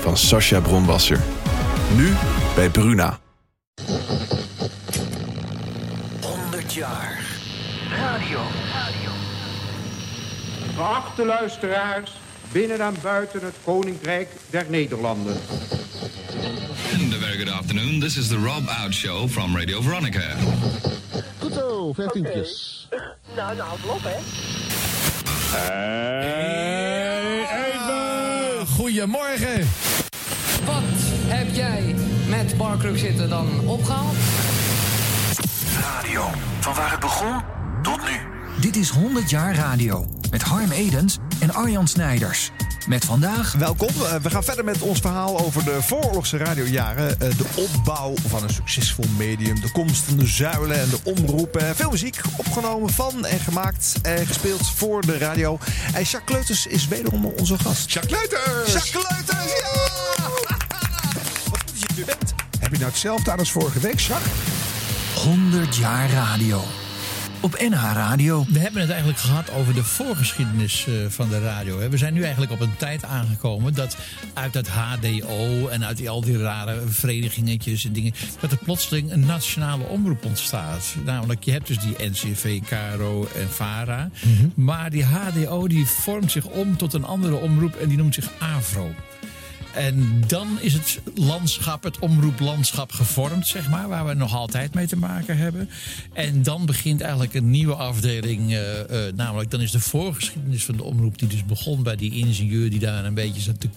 van Sascha Bronwasser. Nu bij Bruna. 100 jaar. Radio. Geachte luisteraars, binnen en buiten het Koninkrijk der Nederlanden. And a very good afternoon. This is the Rob Out Show from Radio Veronica. Goed zo, vijftientjes. Nou, nou, hou op, hè. Even! Goedemorgen. Wat heb jij met Barkruk zitten dan opgehaald? Radio. Van waar het begon tot nu. Dit is 100 jaar radio met Harm Edens en Arjan Snijders. Met vandaag Welkom. Eh, We gaan verder met ons verhaal over de vooroorlogse radiojaren. Eh, De opbouw van een succesvol medium. De komst van de zuilen en de omroep. Eh, Veel muziek opgenomen van en gemaakt en gespeeld voor de radio. En Jacques Kleuters is wederom onze gast. Jacques Leuters! Jacques Kleuters, ja! Wat goed dat je er bent. Heb je nou hetzelfde aan als vorige week, Jacques? 100 jaar radio. Op NH Radio. We hebben het eigenlijk gehad over de voorgeschiedenis eh, van de radio. We zijn nu eigenlijk op een tijd aangekomen dat uit het HDO en uit die, al die rare verenigingetjes en dingen, dat er plotseling een nationale omroep ontstaat. Namelijk, je hebt dus die NCV, KRO en VARA. Maar die HDO die vormt zich om tot een andere omroep en die noemt zich AVRO. En dan is het landschap, het omroeplandschap gevormd, zeg maar, waar we nog altijd mee te maken hebben. En dan begint eigenlijk een nieuwe afdeling, eh, eh, namelijk dan is de voorgeschiedenis van de omroep, die dus begon bij die ingenieur die daar een beetje zat te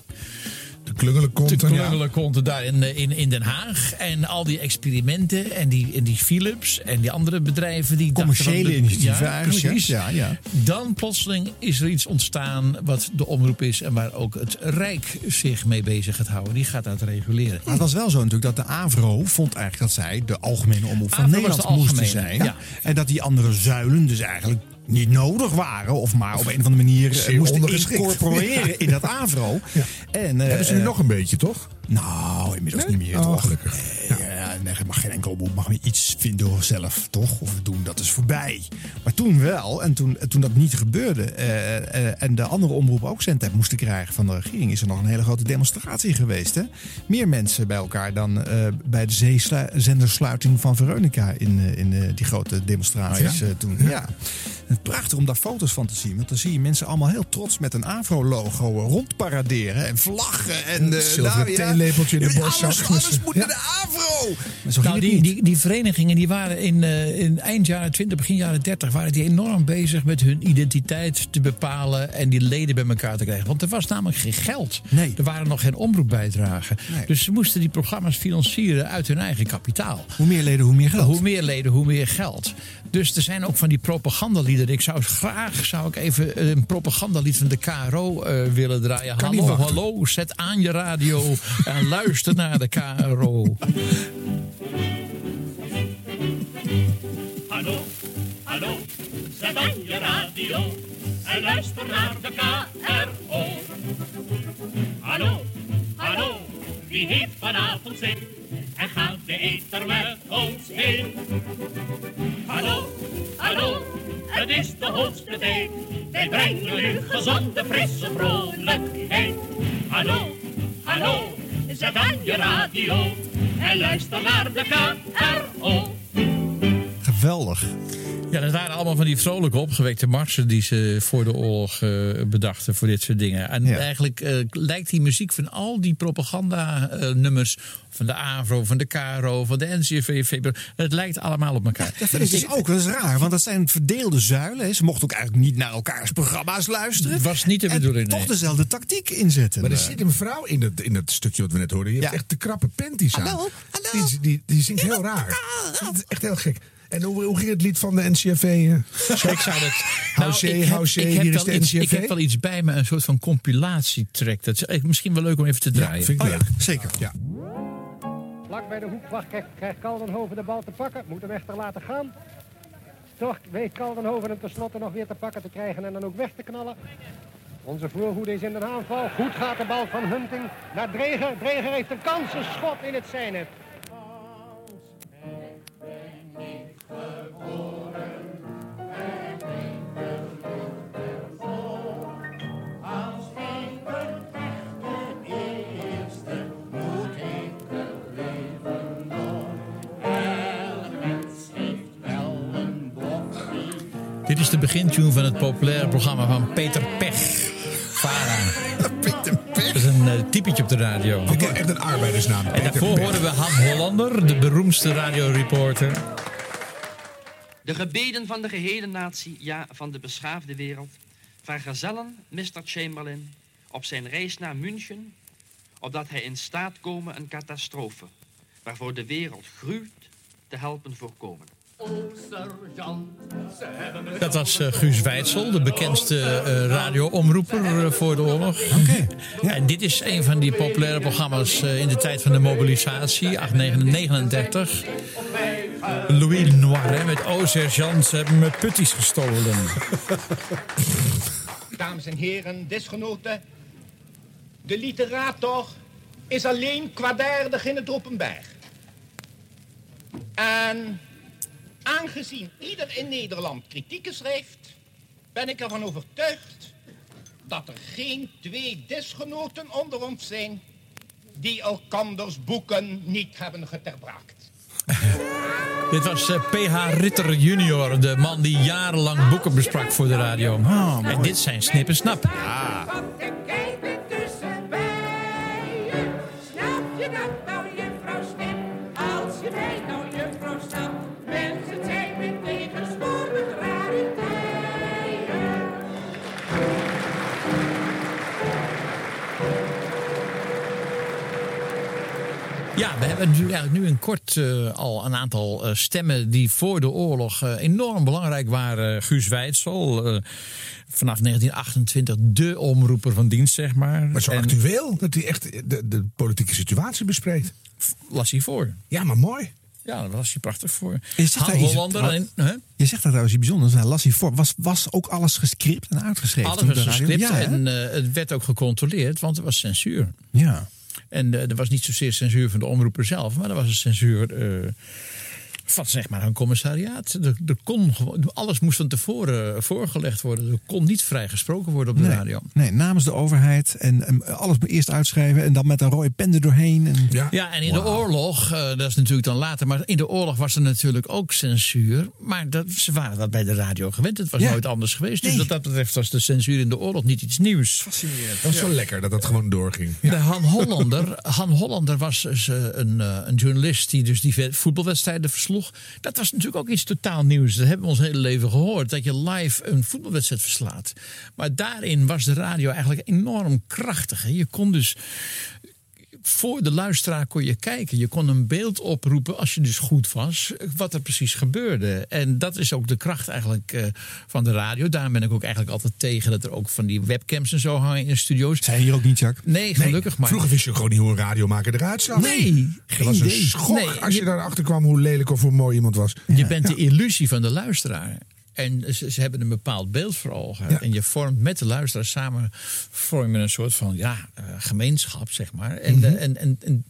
De klungelen komt daar in, eh, in, in Den Haag. En al die experimenten en die, en die Philips en die andere bedrijven die Commerciële de- initiatieven Ja, eigenlijk, precies. ja, ja. Dan plotseling is er iets ontstaan wat de omroep is en waar ook het Rijk zich mee bezig gaat houden. Die gaat dat reguleren. Maar het was wel zo natuurlijk dat de AVRO vond eigenlijk dat zij de algemene omroep van Nederland de moesten zijn. ja. En dat die andere zuilen dus eigenlijk niet nodig waren. Of maar op een of andere manier eh, moesten ondergeschikt. incorporeren in dat AVRO. En, eh, Hebben ze nu eh, nog een beetje, toch? Nou, inmiddels niet meer Oh, toch? gelukkig. Nee, ja, mag geen enkel omroep mag meer iets vinden zelf, toch? Of doen, dat is voorbij. Maar toen wel, en toen, toen dat niet gebeurde... eh, eh, en de andere omroepen ook zendtijd moesten krijgen van de regering... is er nog een hele grote demonstratie geweest, hè? Meer mensen bij elkaar dan eh, bij de zeezendersluiting van Veronica... in, in die grote demonstraties Oh, toen. Ja. Het is prachtig om daar foto's van te zien. Want dan zie je mensen allemaal heel trots met een AVRO-logo rondparaderen. En vlaggen. En, Zilveren nou ja, theelepeltje in de ja, borstzak. Alles, alles moet Ja. naar de AVRO. Zo Nou, die, die, die verenigingen die waren in, eh, in eind jaren 20, begin jaren 30, waren die enorm bezig met hun identiteit te bepalen en die leden bij elkaar te krijgen. Want er was namelijk geen geld. Nee. Er waren nog geen omroepbijdragen. Nee. Dus ze moesten die programma's financieren uit hun eigen kapitaal. Hoe meer leden, hoe meer geld. Hoe meer leden, hoe meer geld. Dus er zijn ook van die propagandaliederen. Ik zou graag zou ik even een propagandalied van de KRO eh, willen draaien. Kan hallo, hallo, zet aan je radio en luister naar de KRO. Hallo, hallo, zet aan je radio en luister naar de KRO. Hallo, hallo, wie heeft vanavond zin en gaat de eter met ons heen? Hallo, hallo, het is de hoogste tijd, wij brengen u gezonde, frisse vrolijkheid. Hallo, hallo, zet aan je radio en luister naar de KRO. geweldig. Ja, dat waren allemaal van die vrolijke opgewekte marsen die ze voor de oorlog eh, bedachten voor dit soort dingen. En Ja. eigenlijk eh, lijkt die muziek van al die propaganda-nummers van de AVRO, van de KRO, van de NCRV, VPRO, het lijkt allemaal op elkaar. Dat vind ik dus ook. Dat is raar, want dat zijn verdeelde zuilen. hè. Ze mochten ook eigenlijk niet naar elkaars programma's luisteren. Was niet de En bedoeling, toch nee. dezelfde tactiek inzetten. Maar er zit een vrouw in dat, in dat stukje wat we net hoorden. Die heeft Ja. echt te krappe panties aan. Hallo, hallo. Die, die, die zingt heel raar. Dat is echt heel gek. En hoe, hoe ging het lied van de NCRV? eh? Ik zou dat. Housé, housé, heb hier is wel de iets- Ik heb wel iets bij me, een soort van compilatietrack. Dat is misschien wel leuk om even te draaien. vind ik Oh ja, zeker. Ja. Vlak bij de hoekvlag krijgt- krijgt Kaldenhoven de bal te pakken. Moet hem echter laten gaan. Toch weet Kaldenhoven hem tenslotte nog weer te pakken te krijgen en dan ook weg te knallen. Onze voorhoede is in de aanval. Goed gaat de bal van Hunting naar Dreger. Dreger heeft een kans, een schot in het zijnet. De begintune van het populaire programma van Peter Pech. Vara. Peter Pech. Dat is een eh, typetje op de radio. Ik echt een arbeidersnaam. En Peter daarvoor Pech. horen we Han Hollander, de beroemdste radioreporter. De gebeden van de gehele natie, ja, van de beschaafde wereld, vergezellen Mr. Chamberlain op zijn reis naar München, opdat hij in staat komen een catastrofe, waarvoor de wereld gruwt, te helpen voorkomen. Dat was eh, Guus Weitzel, de bekendste eh, radioomroeper eh, voor de oorlog. En dit is een van die populaire programma's in de tijd van de mobilisatie, 1839. Louis Noir hè, met O Sergeant, ze hebben me putties gestolen. Dames en heren, desgenoten. De literator is alleen kwaadaardig in het openbaar. En aangezien ieder in Nederland kritieken schrijft, ben ik ervan overtuigd dat er geen twee desgenoten onder ons zijn die elkanders boeken niet hebben geterbraakt. Dit was eh, P.H. Ritter junior, de man die jarenlang boeken besprak voor de radio. en dit zijn Snip en Snap. Snap we hebben nu, eigenlijk nu in kort eh, al een aantal eh, stemmen die voor de oorlog eh, enorm belangrijk waren. Guus Weitzel, eh, vanaf 1928 de omroeper van dienst, zeg maar. Maar zo En actueel, dat hij echt de, de politieke situatie bespreekt. las hij voor. Ja, maar mooi. Ja, daar was hij prachtig voor. Je zegt Han iets- Hollander. En, hè? Je zegt dat trouwens iets bijzonders. Hij las hij voor. Was, was ook alles gescript en uitgeschreven? Alles was gescript Ja, en eh, het werd ook gecontroleerd, want er was censuur. ja. En eh, er was niet zozeer censuur van de omroeper zelf, maar er was een censuur eh, van zeg maar een commissariaat. Er, er kon gewoon, alles moest van tevoren voorgelegd worden. Er kon niet vrij gesproken worden op de Nee, radio. nee, namens de overheid. En, en alles moet eerst uitschrijven. En dan met een rode pen er doorheen. En... Ja. Ja, en in de oorlog, eh, dat is natuurlijk dan later, maar in de oorlog was er natuurlijk ook censuur. Maar dat, ze waren dat bij de radio gewend. Het was Ja. nooit anders geweest. Dus Nee. wat dat betreft was de censuur in de oorlog niet iets nieuws. Fascinerend. Dat was zo lekker dat dat gewoon doorging. De Han Hollander, Han Hollander was dus, eh, een, eh, een journalist die dus die voetbalwedstrijden versloeg. Dat was natuurlijk ook iets totaal nieuws. Dat hebben we ons hele leven gehoord. Dat je live een voetbalwedstrijd verslaat. Maar daarin was de radio eigenlijk enorm krachtig. Je kon dus voor de luisteraar kon je kijken. Je kon een beeld oproepen als je dus goed was, wat er precies gebeurde. En dat is ook de kracht eigenlijk eh, van de radio. Daarom ben ik ook eigenlijk altijd tegen dat er ook van die webcams en zo hangen in de studio's. Zijn hier ook niet, Jack? Nee, gelukkig maar. Vroeger wist je gewoon niet hoe een radiomaker eruit zag. Nee, geen was een schok Nee, als je, je- daarachter kwam hoe lelijk of hoe mooi iemand was. Je bent de illusie van de luisteraar. En ze, ze hebben een bepaald beeld voor ogen. Ja. En je vormt met de luisteraar samen vorm je een soort van ja, eh, gemeenschap, zeg maar. En, Mhm. eh, en, en, en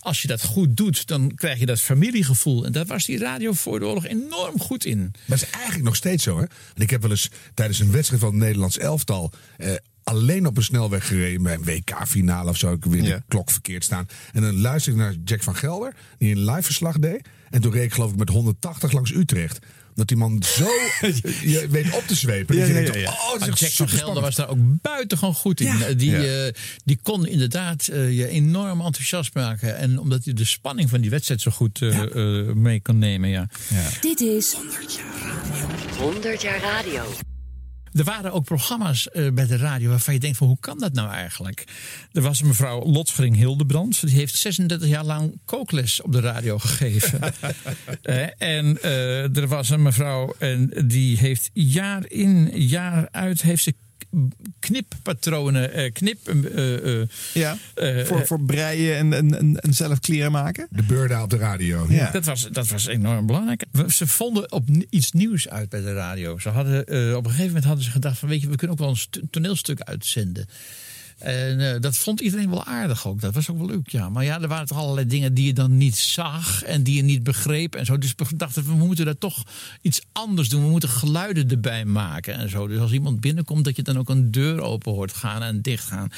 als je dat goed doet, dan krijg je dat familiegevoel. En daar was die radio voor de oorlog enorm goed in. Maar dat is eigenlijk nog steeds zo, hè? Want ik heb wel eens tijdens een wedstrijd van het Nederlands elftal. Eh, alleen op een snelweg gereden bij een WK-finale of zo. Ik weer de klok verkeerd staan. En dan luister ik naar Jack van Gelder, die een live verslag deed. En toen reed ik geloof ik met 180 langs Utrecht. Dat die man zo je weet op te zwepen. Ja, dat je ja, denkt, ja, ja. oh, is echt Jack van. Gelder was daar ook buitengewoon goed in. Ja. Die, Ja. eh, die kon inderdaad eh, je enorm enthousiast maken. En omdat hij de spanning van die wedstrijd zo goed eh, eh, mee kon nemen. Ja. Dit is 100 jaar radio. 100 jaar radio. Er waren ook programma's eh, bij de radio waarvan je denkt van hoe kan dat nou eigenlijk? Er was een mevrouw Lotgering Hildebrand. Die heeft 36 jaar lang kookles op de radio gegeven. Eh, en eh, er was een mevrouw en die heeft jaar in jaar uit heeft ze knipppatronen, eh, knip... eh, eh, Ja, voor, voor breien en, en, zelf kleren maken. De beurda op de radio. Ja. Dat, was, dat was enorm belangrijk. Ze vonden op iets nieuws uit bij de radio. Ze hadden, eh, op een gegeven moment hadden ze gedacht van... weet je, we kunnen ook wel een stu- toneelstuk uitzenden. En eh, dat vond iedereen wel aardig ook. Dat was ook wel leuk, ja. Maar ja, er waren toch allerlei dingen die je dan niet zag... en die je niet begreep en zo. Dus we dachten, we moeten daar toch iets anders doen. We moeten geluiden erbij maken en zo. Dus als iemand binnenkomt, dat je dan ook een deur open hoort gaan en dicht gaan.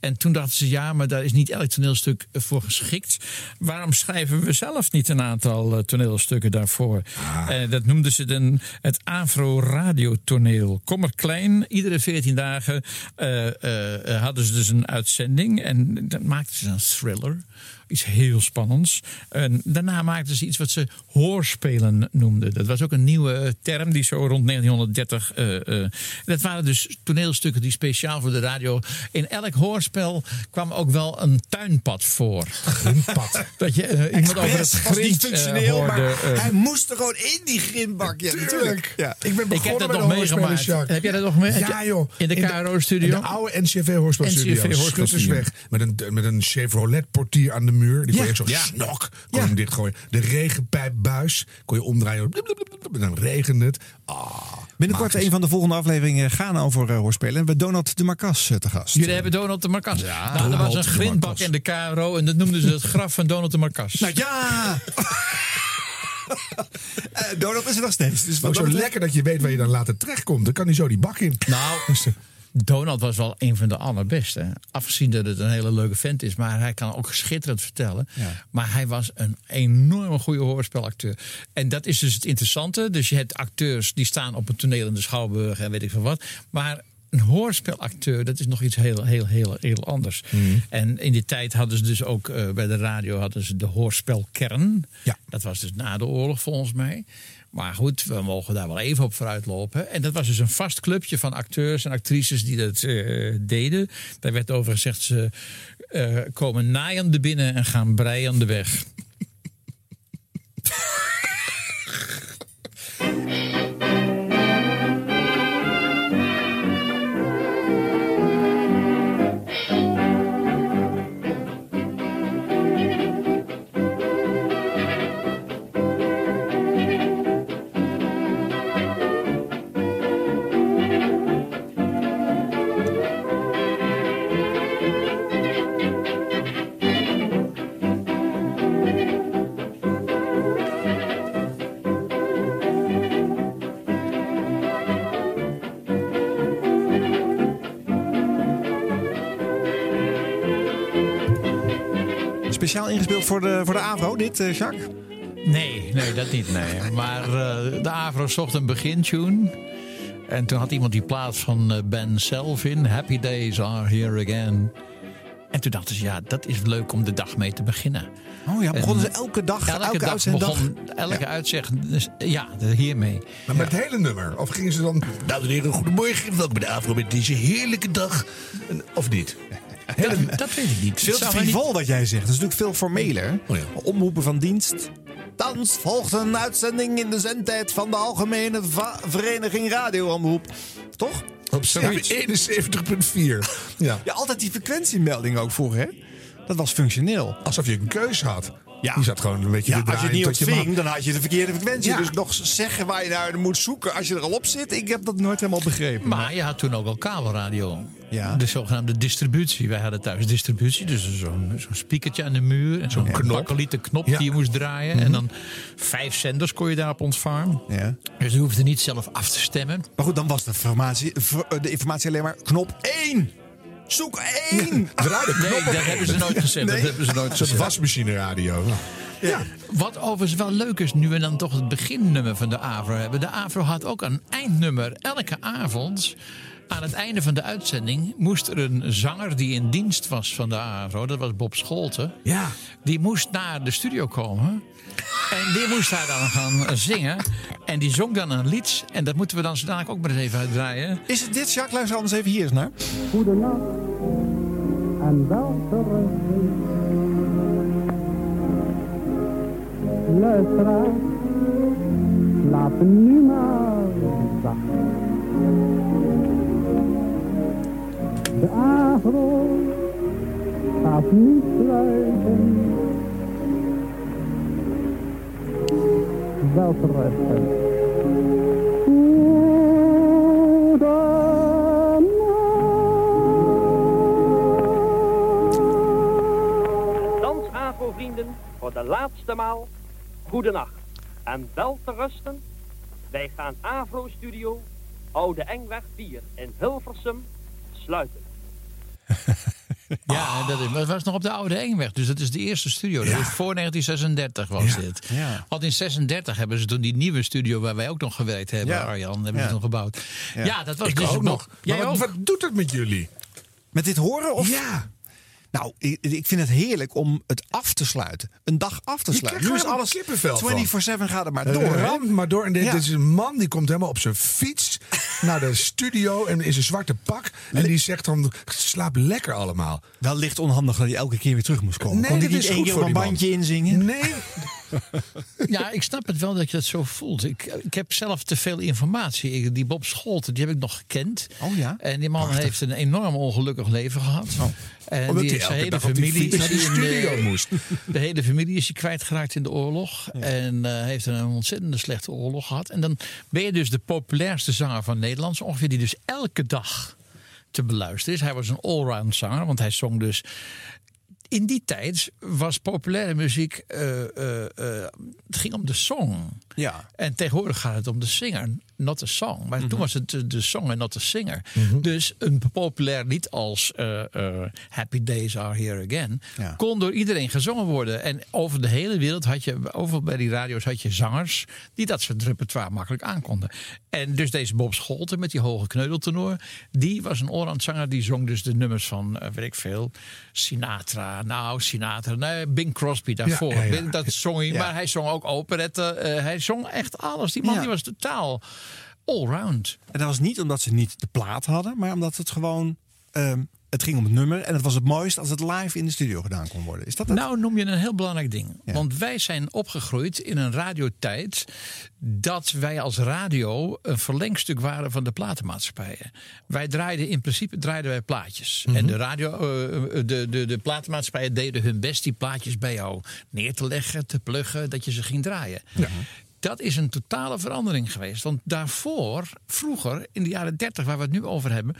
En toen dachten ze, ja, maar daar is niet elk toneelstuk voor geschikt. Waarom schrijven we zelf niet een aantal eh, toneelstukken daarvoor? Eh, dat noemden ze dan het Afro-radiotoneel. Kom er klein, iedere 14 dagen eh, eh, eh, hadden ze dus een uitzending. En dan maakten ze een thriller. Iets heel spannends. En daarna maakten ze iets wat ze hoorspelen noemden. Dat was ook een nieuwe term die zo rond 1930. eh, eh, dat waren dus toneelstukken die speciaal voor de radio. In elk hoorspel kwam ook wel een tuinpad voor. Grindpad. Dat je eh, iemand over het Expres was niet grind eh, functioneel, hoorde. maar eh. hij moest er gewoon in die grindbak. Ja, natuurlijk. Ja. Ik ben Ik begonnen heb dat met nog meegemaakt. Heb jij dat nog mee? heb Ja, joh. In de KRO-studio? De oude NCV hoorspelstudio. NCV hoorspelstudio. Schuttersweg. Met een, met een Chevrolet portier aan de muur. Die kon je zo Ja. snok kon je hem dichtgooien. De regenpijpbuis kon je omdraaien. Blub, blub, blub, blub, En dan regende het. Ah, Binnenkort magisch. een van de volgende afleveringen gaan over eh, hoorspelen. En bij Donald de Marcas eh, te gast. Jullie hebben Donald de Marcas. Ja, nou, er was een grindbak in de KRO en dat noemden ze het graf van Donald de Marcas. Nou ja! Eh, Donald is er nog steeds. Dus Ook zo lekker dat je weet waar je dan later terechtkomt. Dan kan hij zo die bak in. Nou, Dus, Donald was wel een van de allerbeste. Afgezien dat het een hele leuke vent is. Maar hij kan ook schitterend vertellen. Ja. Maar hij was een enorme goede hoorspelacteur. En dat is dus het interessante. Dus je hebt acteurs die staan op een toneel in de Schouwburg en weet ik veel wat. Maar een hoorspelacteur, dat is nog iets heel, heel, heel, heel anders. En in die tijd hadden ze dus ook eh, bij de radio hadden ze de hoorspelkern. Ja. Dat was dus na de oorlog volgens mij. Maar goed, we mogen daar wel even op vooruit lopen. En dat was dus een vast clubje van acteurs en actrices die dat eh, deden. Daar werd over gezegd, ze eh, komen naaiende binnen en gaan breiende weg. Speciaal ingespeeld voor de, voor de AVRO, dit, eh, Jacques? Nee, nee, dat niet. Nee. Maar eh, de Avro zocht een begintune. En toen had iemand die plaats van eh, Ben Selvin. Happy Days are here again. En toen dachten ze, ja, dat is leuk om de dag mee te beginnen. Oh ja, begonnen En ze elke dag, elke, Elke, dag uitzenddag? begon, elke uitzeg, dus, ja, hiermee. Maar met het hele nummer? Of gingen ze dan... Dames en heren, goedemorgen. Welkom bij de Afro met deze heerlijke dag. En- Of niet? Dat, dat weet ik niet. Veel niet- frivol wat jij zegt. Dat is natuurlijk veel formeler. Oh ja. Omroepen van dienst. Thans volgt een uitzending in de zendtijd van de Algemene Va- Vereniging Radioomroep. Toch? Op 71.4. Ja. Ja, altijd die frequentiemelding ook vroeger, hè? Dat was functioneel. Alsof je een keus had. Ja. Die zat gewoon een beetje Ja, als je het niet je ontving, man- dan had je de verkeerde frequentie. Ja. Dus nog zeggen waar je naar moet zoeken als je er al op zit. Ik heb dat nooit helemaal begrepen. Maar je had toen ook al kabelradio. Ja. De zogenaamde distributie. Wij hadden thuis distributie, dus zo'n zo'n speakertje aan de muur. En zo'n Ja. knop. knop Ja. die je moest draaien. En dan vijf zenders kon je daarop ontvangen. Ja. Dus je hoefde niet zelf af te stemmen. Maar goed, dan was de informatie, de informatie alleen maar knop 1. Zoek 1. Draai de knop Nee, dat één. hebben ze nooit gezegd. Nee. Dat hebben ze nooit gezegd. wasmachine radio. Ja. Wat overigens wel leuk is, nu we dan toch het beginnummer van de AVRO hebben. De AVRO had ook een eindnummer. Elke avond, aan het einde van de uitzending, moest er een zanger die in dienst was van de AVRO. Dat was Bob Scholten. Ja. Die moest naar de studio komen. En die moest daar dan gaan zingen. En die zong dan een lied. En dat moeten we dan zo dadelijk ook maar eens even uitdraaien. Is het dit, Jacques? Luister anders even hier eens naar. Goedenacht en wel terug. Luisteraar, slaap nu maar De agro gaat nu sluiten. Wel terug. Dans AVRO-vrienden, voor de laatste maal, goedenacht. En wel te rusten, wij gaan AVRO-studio, Oude Engweg 4 in Hilversum, sluiten. Ja, dat, is, dat was nog op de Oude Engweg. Dus dat is de eerste studio. Dat voor 1936 was dit. Ja. Want in 36 hebben ze toen die nieuwe studio... waar wij ook nog gewerkt hebben, Ja. Arjan, hebben ze toen gebouwd. Ja, dat was Ik dus ook nog. Jij Maar wat, wat doet het met jullie? Met dit horen? Of? Ja. Nou, ik, ik vind het heerlijk om het af te sluiten. Een dag af te Je sluiten. Nu is alles kippenvel van. 24-7 gaat er maar door. hè? Ramt maar door. En dit Ja. is een man die komt helemaal op zijn fiets naar de studio en in zijn zwarte pak. En die zegt dan, slaap lekker allemaal. Wel licht onhandig dat hij elke keer weer terug moest komen. Nee, Kon niet is één goed keer voor een bandje inzingen? Nee. Ja, ik snap het wel dat je dat zo voelt. Ik, ik heb zelf te veel informatie. Ik- die Bob Scholten, die heb ik nog gekend. Oh ja? En die man heeft een enorm ongelukkig leven gehad. En Omdat die zijn hele familie naar in studio de- moest. De hele familie is hij kwijtgeraakt in de oorlog. En eh, heeft een ontzettende slechte oorlog gehad. En dan ben je dus de populairste zanger van Nederland. Ongeveer die dus elke dag te beluisteren is. Hij was een allround zanger, want hij zong dus in die tijd was populaire muziek. eh, eh, eh, het ging om de song. Ja. En tegenwoordig gaat het om de singer, not the song. Maar toen was het de- de song en not the singer. Mhm. Dus een populair lied als eh, eh, Happy Days Are Here Again... Ja. kon door iedereen gezongen worden. En over de hele wereld had je, overal bij die radio's had je zangers... die dat soort repertoire makkelijk aankonden. En dus deze Bob Scholten met die hoge kneudeltenor... die was een zanger die zong dus de nummers van, eh, weet ik veel... Sinatra, nou Sinatra, nee, Bing Crosby daarvoor. Ja, ja, ja. Dat zong hij, maar hij zong ook operetten. hij zong echt alles. Die man Ja. die was totaal allround. En dat was niet omdat ze niet de plaat hadden, maar omdat het gewoon. ehm, het ging om het nummer en het was het mooist als het live in de studio gedaan kon worden. Is dat het? Nou noem je een heel belangrijk ding. Ja. Want wij zijn opgegroeid in een radiotijd dat wij als radio een verlengstuk waren van de platenmaatschappijen. Wij draaiden in principe draaiden wij plaatjes. Mhm. En de, radio, eh, de, de, de platenmaatschappijen deden hun best die plaatjes bij jou neer te leggen, te pluggen, dat je ze ging draaien. Dat is een totale verandering geweest. Want daarvoor, vroeger, in de jaren 30, waar we het nu over hebben,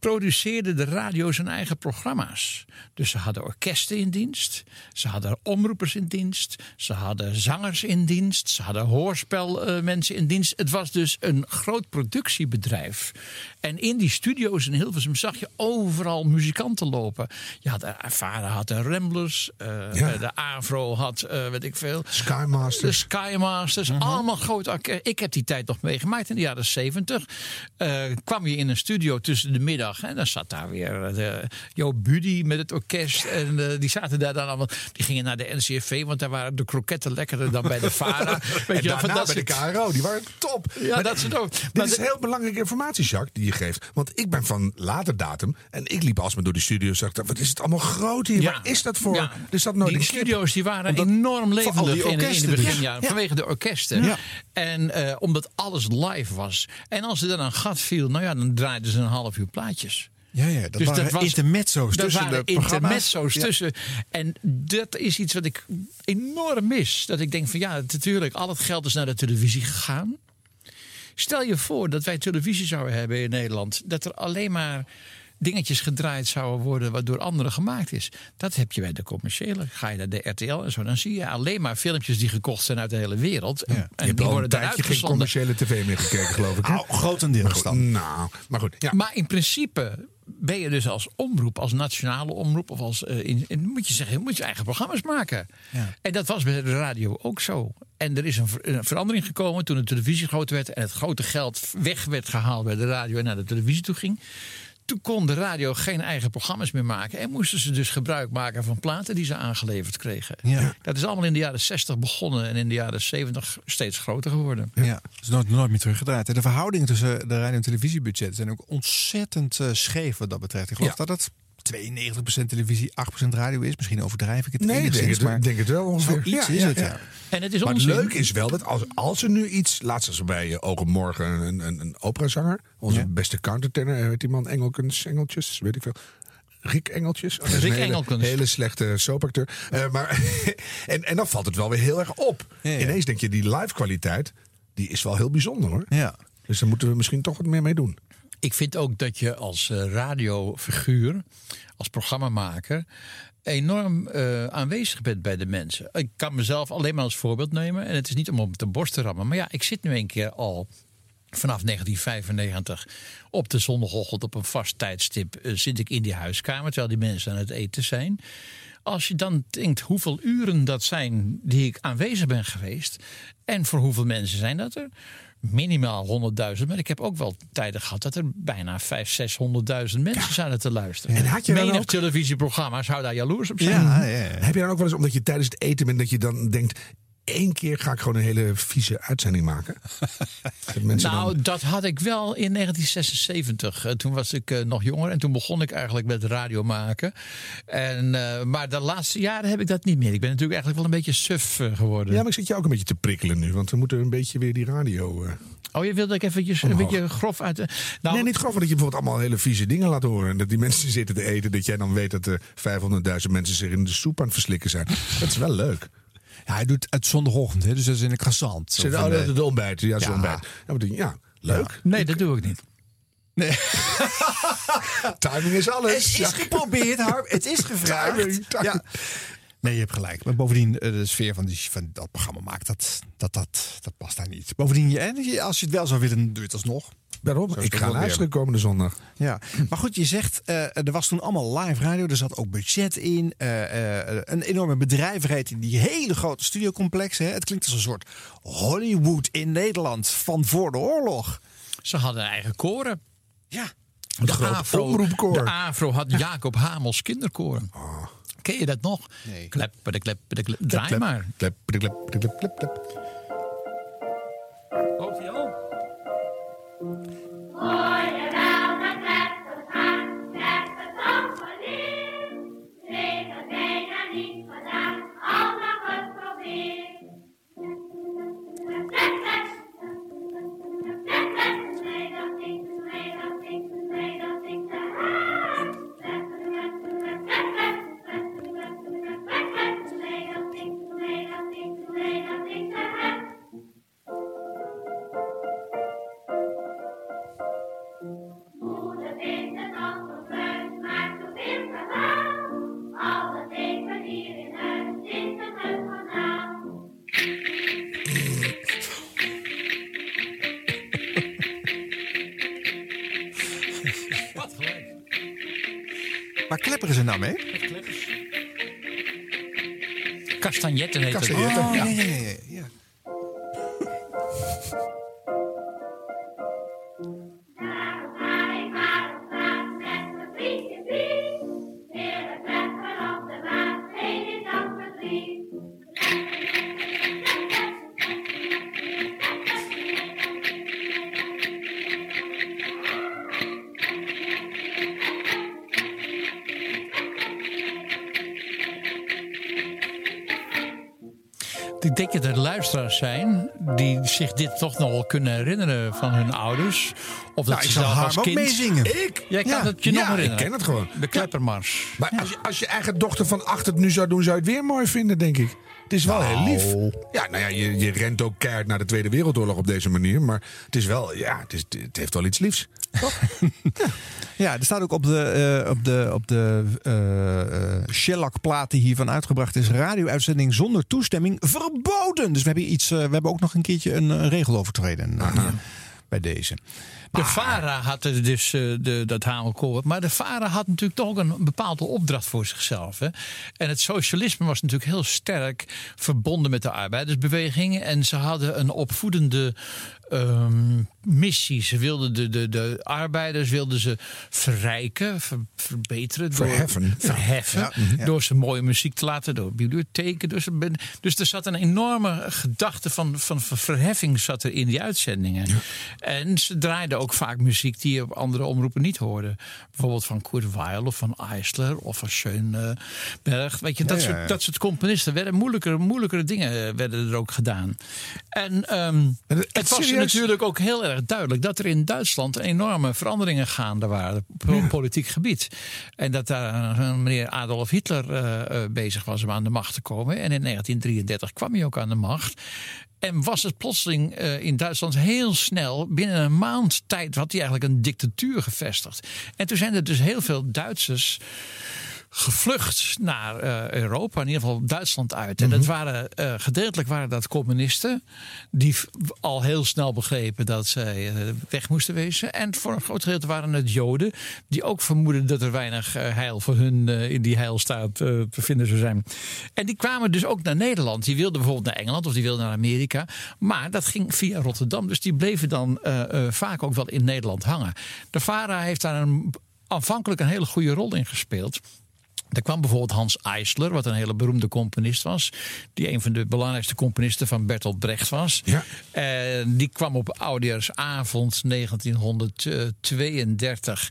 produceerde de radio zijn eigen programma's. Dus ze hadden orkesten in dienst, ze hadden omroepers in dienst, ze hadden zangers in dienst, ze hadden hoorspelmensen in dienst. Het was dus een groot productiebedrijf. En in die studio's in Hilversum zag je overal muzikanten lopen. Je had, eh, vader had de Ramblers, eh, Ja. de Avro had, eh, weet ik veel. De Skymasters. Skymasters, allemaal grote orkesten. Ik heb die tijd nog meegemaakt in de jaren zeventig. Eh, kwam je in een studio tussen de middag en dan zat daar weer de Jo Buddy met het orkest. En die zaten daar dan allemaal. Die gingen naar de NCRV, want daar waren de kroketten lekkerder dan bij de Vara. Weet en je van dat bij de KRO, die waren top. Ja, Maar dat soort ook. Dit Maar is de- heel belangrijke informatie, Jacques, die je geeft. Want ik ben van later datum en ik liep alsmaar door de studio zag, wat is het allemaal groot hier? Ja. Waar is dat voor? Ja. Er zat nooit die studio's die waren Omdat- enorm levendig in, in de dus. beginjaren. Ja. Vanwege de orkesten. En eh, omdat alles live was. En als er dan een gat viel, nou ja, dan draaiden ze een half uur plaatjes. Ja, ja, dat waren intermezzo's dat tussen waren de programma's. intermezzo's Ja. tussen. En dat is iets wat ik enorm mis. Dat ik denk van ja, natuurlijk, al het geld is naar de televisie gegaan. Stel je voor dat wij televisie zouden hebben in Nederland. Dat er alleen maar dingetjes gedraaid zouden worden wat door anderen gemaakt is. Dat heb je bij de commerciële. Ga je naar de RTL en zo, dan zie je alleen maar filmpjes die gekocht zijn uit de hele wereld. En, Je en hebt die al een worden tijdje geen commerciële tv meer gekeken, geloof ik. hè? Grotendeels Maar goed, dan. Nou, maar goed. Ja. Maar in principe ben je dus als omroep, als nationale omroep, of als eh, in, in- moet je zeggen, moet je eigen programma's maken. Ja. En dat was bij de radio ook zo. En er is een, een verandering gekomen toen de televisie groot werd en het grote geld weg werd gehaald bij de radio en naar de televisie toe ging. Toen kon de radio geen eigen programma's meer maken. En moesten ze dus gebruik maken van platen die ze aangeleverd kregen. Ja. Dat is allemaal in de jaren 60 begonnen en in de jaren 70 steeds groter geworden. Ja, dat is nooit, nooit meer teruggedraaid. En De verhoudingen tussen de radio- en televisiebudgetten zijn ook ontzettend eh, scheef wat dat betreft. Ik geloof Ja. dat het 92% televisie, 8% radio is. Misschien overdrijf ik het Nee, ik denk het, maar ik denk het wel ongeveer. zoiets Ja, is ja, het, ja. ja. En het is Maar het onzin. leuke is wel dat als, als er nu iets... Laatst was er bij uh, Ogen Morgen een, een, een operazanger. Onze Ja. beste countertenor, eh, heet die man Engelkens, Engeltjes, weet ik veel. Rick Engeltjes. Oh, Rick een hele, slechte soapacteur. Eh, maar, en, en dan valt het wel weer heel erg op. Ja, ja. Ineens denk je, die live kwaliteit, die is wel heel bijzonder hoor. Ja. Dus daar moeten we misschien toch wat meer mee doen. Ik vind ook dat je als eh, radiofiguur, als programmamaker, enorm eh, aanwezig bent bij de mensen. Ik kan mezelf alleen maar als voorbeeld nemen. En het is niet om op de borst te rammen. Maar ja, ik zit nu een keer al vanaf 1995 op de zondagochtend op een vast tijdstip eh, zit ik in die huiskamer terwijl die mensen aan het eten zijn. Als je dan denkt hoeveel uren dat zijn die ik aanwezig ben geweest en voor hoeveel mensen zijn dat er? Minimaal 100.000, maar ik heb ook wel tijden gehad dat er bijna 500.000, 600.000 mensen zaten te luisteren. En had je Menig ook- televisieprogramma zou daar jaloers op zijn. Ja, ja, ja. Heb je dan ook wel eens, omdat je tijdens het eten bent, dat je dan denkt... één keer ga ik gewoon een hele vieze uitzending maken? Dat Nou, dan- dat had ik wel in 1976. Eh, Toen was ik eh, nog jonger en toen begon ik eigenlijk met radio maken. En, eh, maar de laatste jaren heb ik dat niet meer. Ik ben natuurlijk eigenlijk wel een beetje suf geworden. Ja, maar ik zit je ook een beetje te prikkelen nu. Want we moeten een beetje weer die radio... Oh, je wilde ik eventjes een beetje grof uit... Nou, nee, niet gewoon dat je bijvoorbeeld allemaal hele vieze dingen laat horen. En dat die mensen zitten te eten. Dat jij dan weet dat er 500.000 mensen zich in de soep aan het verslikken zijn. Dat is wel leuk. Ja, hij doet het zondagochtend, hè, dus dat is in een croissant. Zo Zit, eh, is de ontbijt. Ja, ja. ontbijt. Ja, maar ja, leuk. Nee, dat doe ik niet. Timing is alles. Het is geprobeerd, Harm. Het is gevraagd. Timing, timing. Ja. Nee, je hebt gelijk. Maar bovendien, eh, de sfeer van, die, van dat programma maakt, dat, dat, dat, dat past daar niet. Bovendien, je- als je het wel zou willen, doe je het alsnog. Daarom, ik ga luisteren komende zondag. Ja, maar goed, je zegt, eh, er was toen allemaal live radio, er zat ook budget in, eh, eh, een enorme bedrijvigheid in die hele grote studiocomplexen. Hè. Het klinkt als een soort Hollywood in Nederland van voor de oorlog. Ze hadden eigen koren. Ja. De groot Afro, omroepkoor. de Afro had Jacob Hamels kinderkoren. Ken je dat nog? Nee. Kleppen, de klep, de klep. Draai Klep, maar. Klep, klep, klep, klep, klep, klep. Hij al? Waar klepperen ze nou mee? Castagnetten heet het. Castagnetten. Oh, Ja. ja, ja, ja, luisteraars zijn die zich dit toch nog wel kunnen herinneren van hun ouders. Of dat Nou, ze ik zelf als kind... meezingen. Ik? Jij kan Ja. het je Ja, nog ik herinneren. ken het gewoon. De kleppermars. Maar als, je, als je eigen dochter van acht het nu zou doen, zou je het weer mooi vinden, denk ik. Het is wel heel lief. Nou. Ja, nou ja, je, je rent ook keihard naar de Tweede Wereldoorlog op deze manier. Maar het is wel, ja, het, is, het heeft wel iets liefs. Ja, er staat ook op de, eh, op de, op de eh, eh, shellac-plaat die hiervan uitgebracht is... radio-uitzending zonder toestemming verboden. Dus we hebben, iets, we hebben ook nog een keertje een, een regel overtreden bij deze. De VARA had dus de, dat hamelkoor. Maar de VARA had natuurlijk toch ook een bepaalde opdracht voor zichzelf. Hè? En het socialisme was natuurlijk heel sterk verbonden met de arbeidersbeweging. En ze hadden een opvoedende missie. Ze wilden de, de, de arbeiders wilden ze verrijken, ver- verbeteren. door- Verheffen. Ja. verheffen Ja, mhm. Door ze mooie muziek te laten, door bibliotheken. Dus, er dus er zat een enorme gedachte van, van ver- verheffing zat er in die uitzendingen. En ze draaiden ook vaak muziek die je op andere omroepen niet hoorde. Bijvoorbeeld van Kurt Weill of van Eisler of van Schoenberg. Weet je, dat, soort, dat soort componisten werden moeilijkere, moeilijkere dingen eh, werden er ook gedaan. En ehm, het was serieus? Natuurlijk ook heel erg duidelijk dat er in Duitsland enorme veranderingen gaande waren op politiek gebied. En dat daar meneer Adolf Hitler eh, eh, bezig was om aan de macht te komen. En in 1933 kwam hij ook aan de macht. En was het plotseling eh, in Duitsland heel snel, binnen een maand tijd, had hij eigenlijk een dictatuur gevestigd. En toen zijn er dus heel veel Duitsers gevlucht naar eh, Europa, in ieder geval Duitsland uit. En dat waren, eh, gedeeltelijk waren dat communisten die al heel snel begrepen dat zij eh, weg moesten wezen. En voor een groot gedeelte waren het Joden die ook vermoeden dat er weinig heil voor hun in die heilstaat te vinden zou zijn. En die kwamen dus ook naar Nederland. Die wilden bijvoorbeeld naar Engeland of die wilden naar Amerika. Maar dat ging via Rotterdam. Dus die bleven dan vaak ook wel in Nederland hangen. De VARA heeft daar een, aanvankelijk een hele goede rol in gespeeld. Er kwam bijvoorbeeld Hans Eisler, wat een hele beroemde componist was. Die een van de belangrijkste componisten van Bertolt Brecht was. Ja. En die kwam op Oudejaarsavond 1932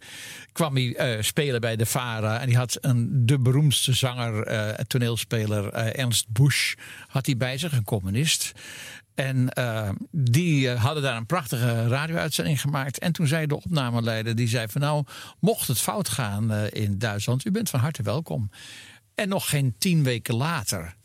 kwam hij eh, spelen bij de VARA. En die had een, de beroemdste zanger, eh, toneelspeler eh, Ernst Busch, had hij bij zich, een communist. En eh, die eh, hadden daar een prachtige radio-uitzending gemaakt. En toen zei de opnameleider, die zei van nou, mocht het fout gaan eh, in Duitsland, u bent van harte welkom. En nog geen tien weken later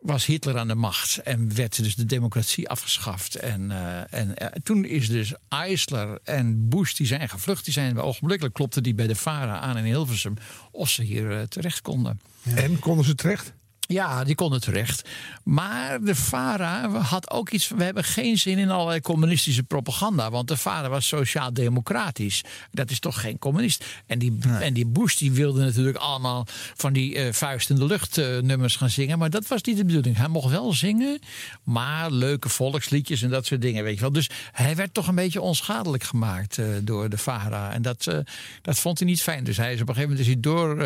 was Hitler aan de macht en werd dus de democratie afgeschaft. En, en toen is dus Eisler en Bush die zijn gevlucht. Die zijn ogenblikkelijk klopte die bij de VARA aan in Hilversum of ze hier terecht konden. En konden ze terecht? Ja, die konden terecht. Maar de VARA had ook iets we hebben geen zin in allerlei communistische propaganda. Want de VARA was sociaal-democratisch. Dat is toch geen communist. En die, en die Bush die wilde natuurlijk allemaal... van die eh, vuist in de lucht eh, nummers gaan zingen. Maar dat was niet de bedoeling. Hij mocht wel zingen, maar leuke volksliedjes en dat soort dingen. Weet je wel. Dus hij werd toch een beetje onschadelijk gemaakt eh, door de VARA. En dat, dat vond hij niet fijn. Dus hij is op een gegeven moment is hij door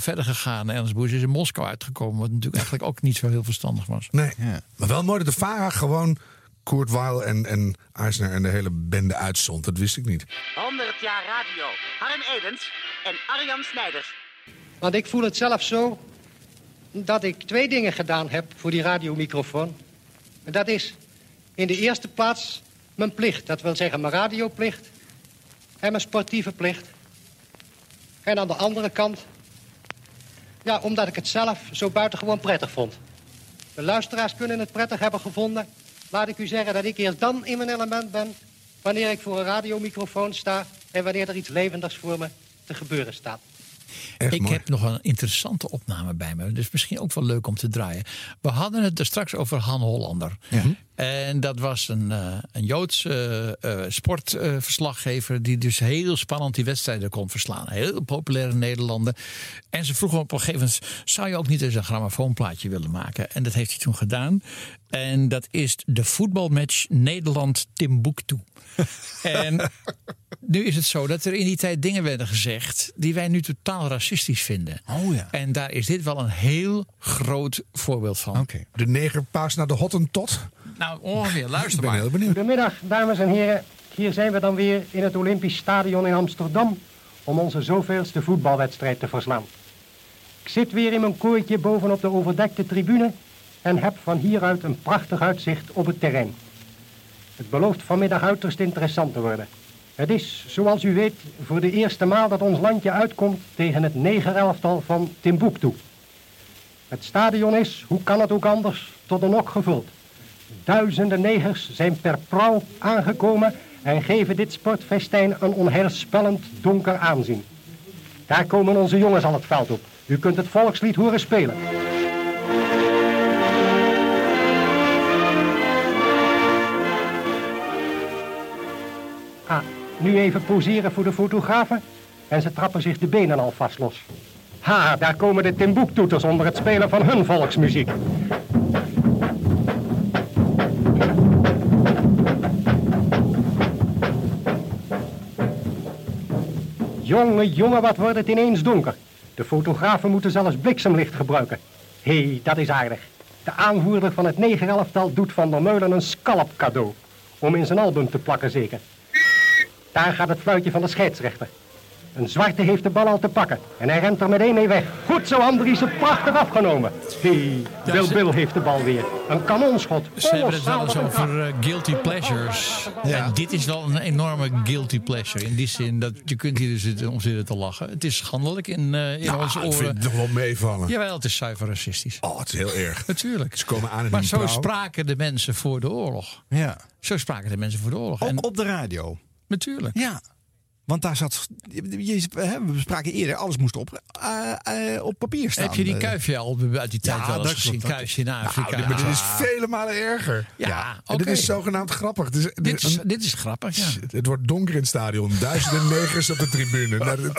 verder gegaan. En Ernst Bush is in Moskou uitgekomen. Natuurlijk eigenlijk ook niet zo heel verstandig was. Nee. Maar wel mooi dat de VARA gewoon Kurt Weill en, en Eisner en de hele bende uitzond. Dat wist ik niet. 100 jaar radio. Harm Edens en Arjan Snijders. Want ik voel het zelf zo dat ik twee dingen gedaan heb voor die radiomicrofoon. En dat is in de eerste plaats mijn plicht. Dat wil zeggen mijn radioplicht en mijn sportieve plicht. En aan de andere kant, ja, omdat ik het zelf zo buitengewoon prettig vond. De luisteraars kunnen het prettig hebben gevonden. Laat ik u zeggen dat ik eerst dan in mijn element ben... wanneer ik voor een radiomicrofoon sta... en wanneer er iets levendigs voor me te gebeuren staat. ik heb nog een interessante opname bij me. Dus misschien ook wel leuk om te draaien. We hadden het er straks over Han Hollander. En dat was een, eh, een Joods eh, eh, sportverslaggever. die dus heel spannend die wedstrijden kon verslaan. Heel populair in Nederlanden. En ze vroegen op een gegeven moment. zou je ook niet eens een grammofoonplaatje willen maken? En dat heeft hij toen gedaan. En dat is de voetbalmatch Nederland-Timbuktu. en nu is het zo dat er in die tijd dingen werden gezegd. die wij nu totaal racistisch vinden. Oh ja. En daar is dit wel een heel groot voorbeeld van. De negerpaas naar de Hottentot. Nou, ongeveer. Luister Ik ben maar. heel benieuwd. Goedemiddag, dames en heren. Hier zijn we dan weer in het Olympisch Stadion in Amsterdam om onze zoveelste voetbalwedstrijd te verslaan. Ik zit weer in mijn kooitje bovenop de overdekte tribune en heb van hieruit een prachtig uitzicht op het terrein. Het belooft vanmiddag uiterst interessant te worden. Het is, zoals u weet, voor de eerste maal dat ons landje uitkomt tegen het negerelftal van Timbuktu. Het stadion is, hoe kan het ook anders, tot een nok gevuld. Duizenden negers zijn per prauw aangekomen en geven dit sportfestijn een onheilspellend donker aanzien. Daar komen onze jongens al het veld op. U kunt het volkslied horen spelen. Ah, nu even poseren voor de fotografen. En ze trappen zich de benen alvast los. Ha, daar komen de Timbuktoeters onder het spelen van hun volksmuziek. Jongen, jongen, wat wordt het ineens donker. De fotografen moeten zelfs bliksemlicht gebruiken. Hé, hey, dat is aardig. De aanvoerder van het negerelftal doet Van der Meulen een scalp cadeau. Om in zijn album te plakken zeker. Daar gaat het fluitje van de scheidsrechter. Een zwarte heeft de bal al te pakken. En hij rent er meteen mee weg. Goed zo, Andriessen, prachtig afgenomen. Hé, hey, Bill Bill heeft de bal weer. Een kanonschot. Ze hebben het wel eens over uh, guilty pleasures. Ja. En dit is wel een enorme guilty pleasure. In die zin dat je kunt hier zitten om zitten te lachen. Het is schandelijk in, uh, in nou, onze oren. Ik vind het nog wel meevallen. Jawel, het is zuiver racistisch. Oh, het is heel erg. Natuurlijk. Ze komen aan in Maar zo spraken de mensen voor de oorlog. Ja. Zo spraken de mensen voor de oorlog. Ook En op de radio. natuurlijk. Ja. Want daar zat, je, we bespraken eerder, alles moest op, uh, uh, op papier staan. Heb je die kuifje-album uit die tijd Ja, wel eens gezien? klopt. Kuifje in Afrika. Nou, maar dit is vele malen erger. Ja, En dit is zogenaamd grappig. Is, Dit is, een- dit is grappig, ja. het wordt donker in het stadion. Duizenden negers op de tribune. Nou,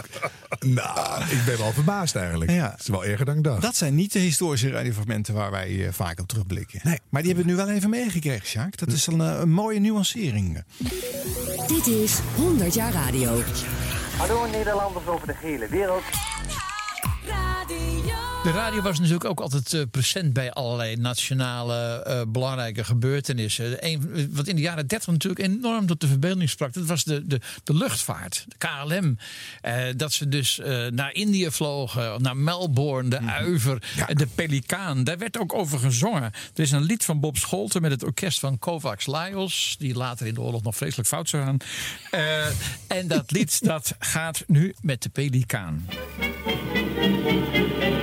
nou, ik ben wel verbaasd eigenlijk. Ja. Het is wel erger dan ik dacht. Dat zijn niet de historische radiofragmenten waar wij eh, vaak op terugblikken. Nee. Maar die hebben we nu wel even meegekregen, Sjaak. Dat is een, eh, een mooie nuancering. Dit is 100 jaar radio. Hallo Nederlanders over de hele wereld. De radio was natuurlijk ook altijd eh, present bij allerlei nationale eh, belangrijke gebeurtenissen. Een, wat in de jaren 30 natuurlijk enorm tot de verbeelding sprak, dat was de, de, de luchtvaart, de KLM. Eh, dat ze dus naar Indië vlogen, naar Melbourne, de Uiver, en de Pelikaan. Daar werd ook over gezongen. Er is een lied van Bob Scholten met het orkest van Kovacs Lajos, die later in de oorlog nog vreselijk fout zou gaan. En dat lied dat gaat nu met de Pelikaan. Thank you.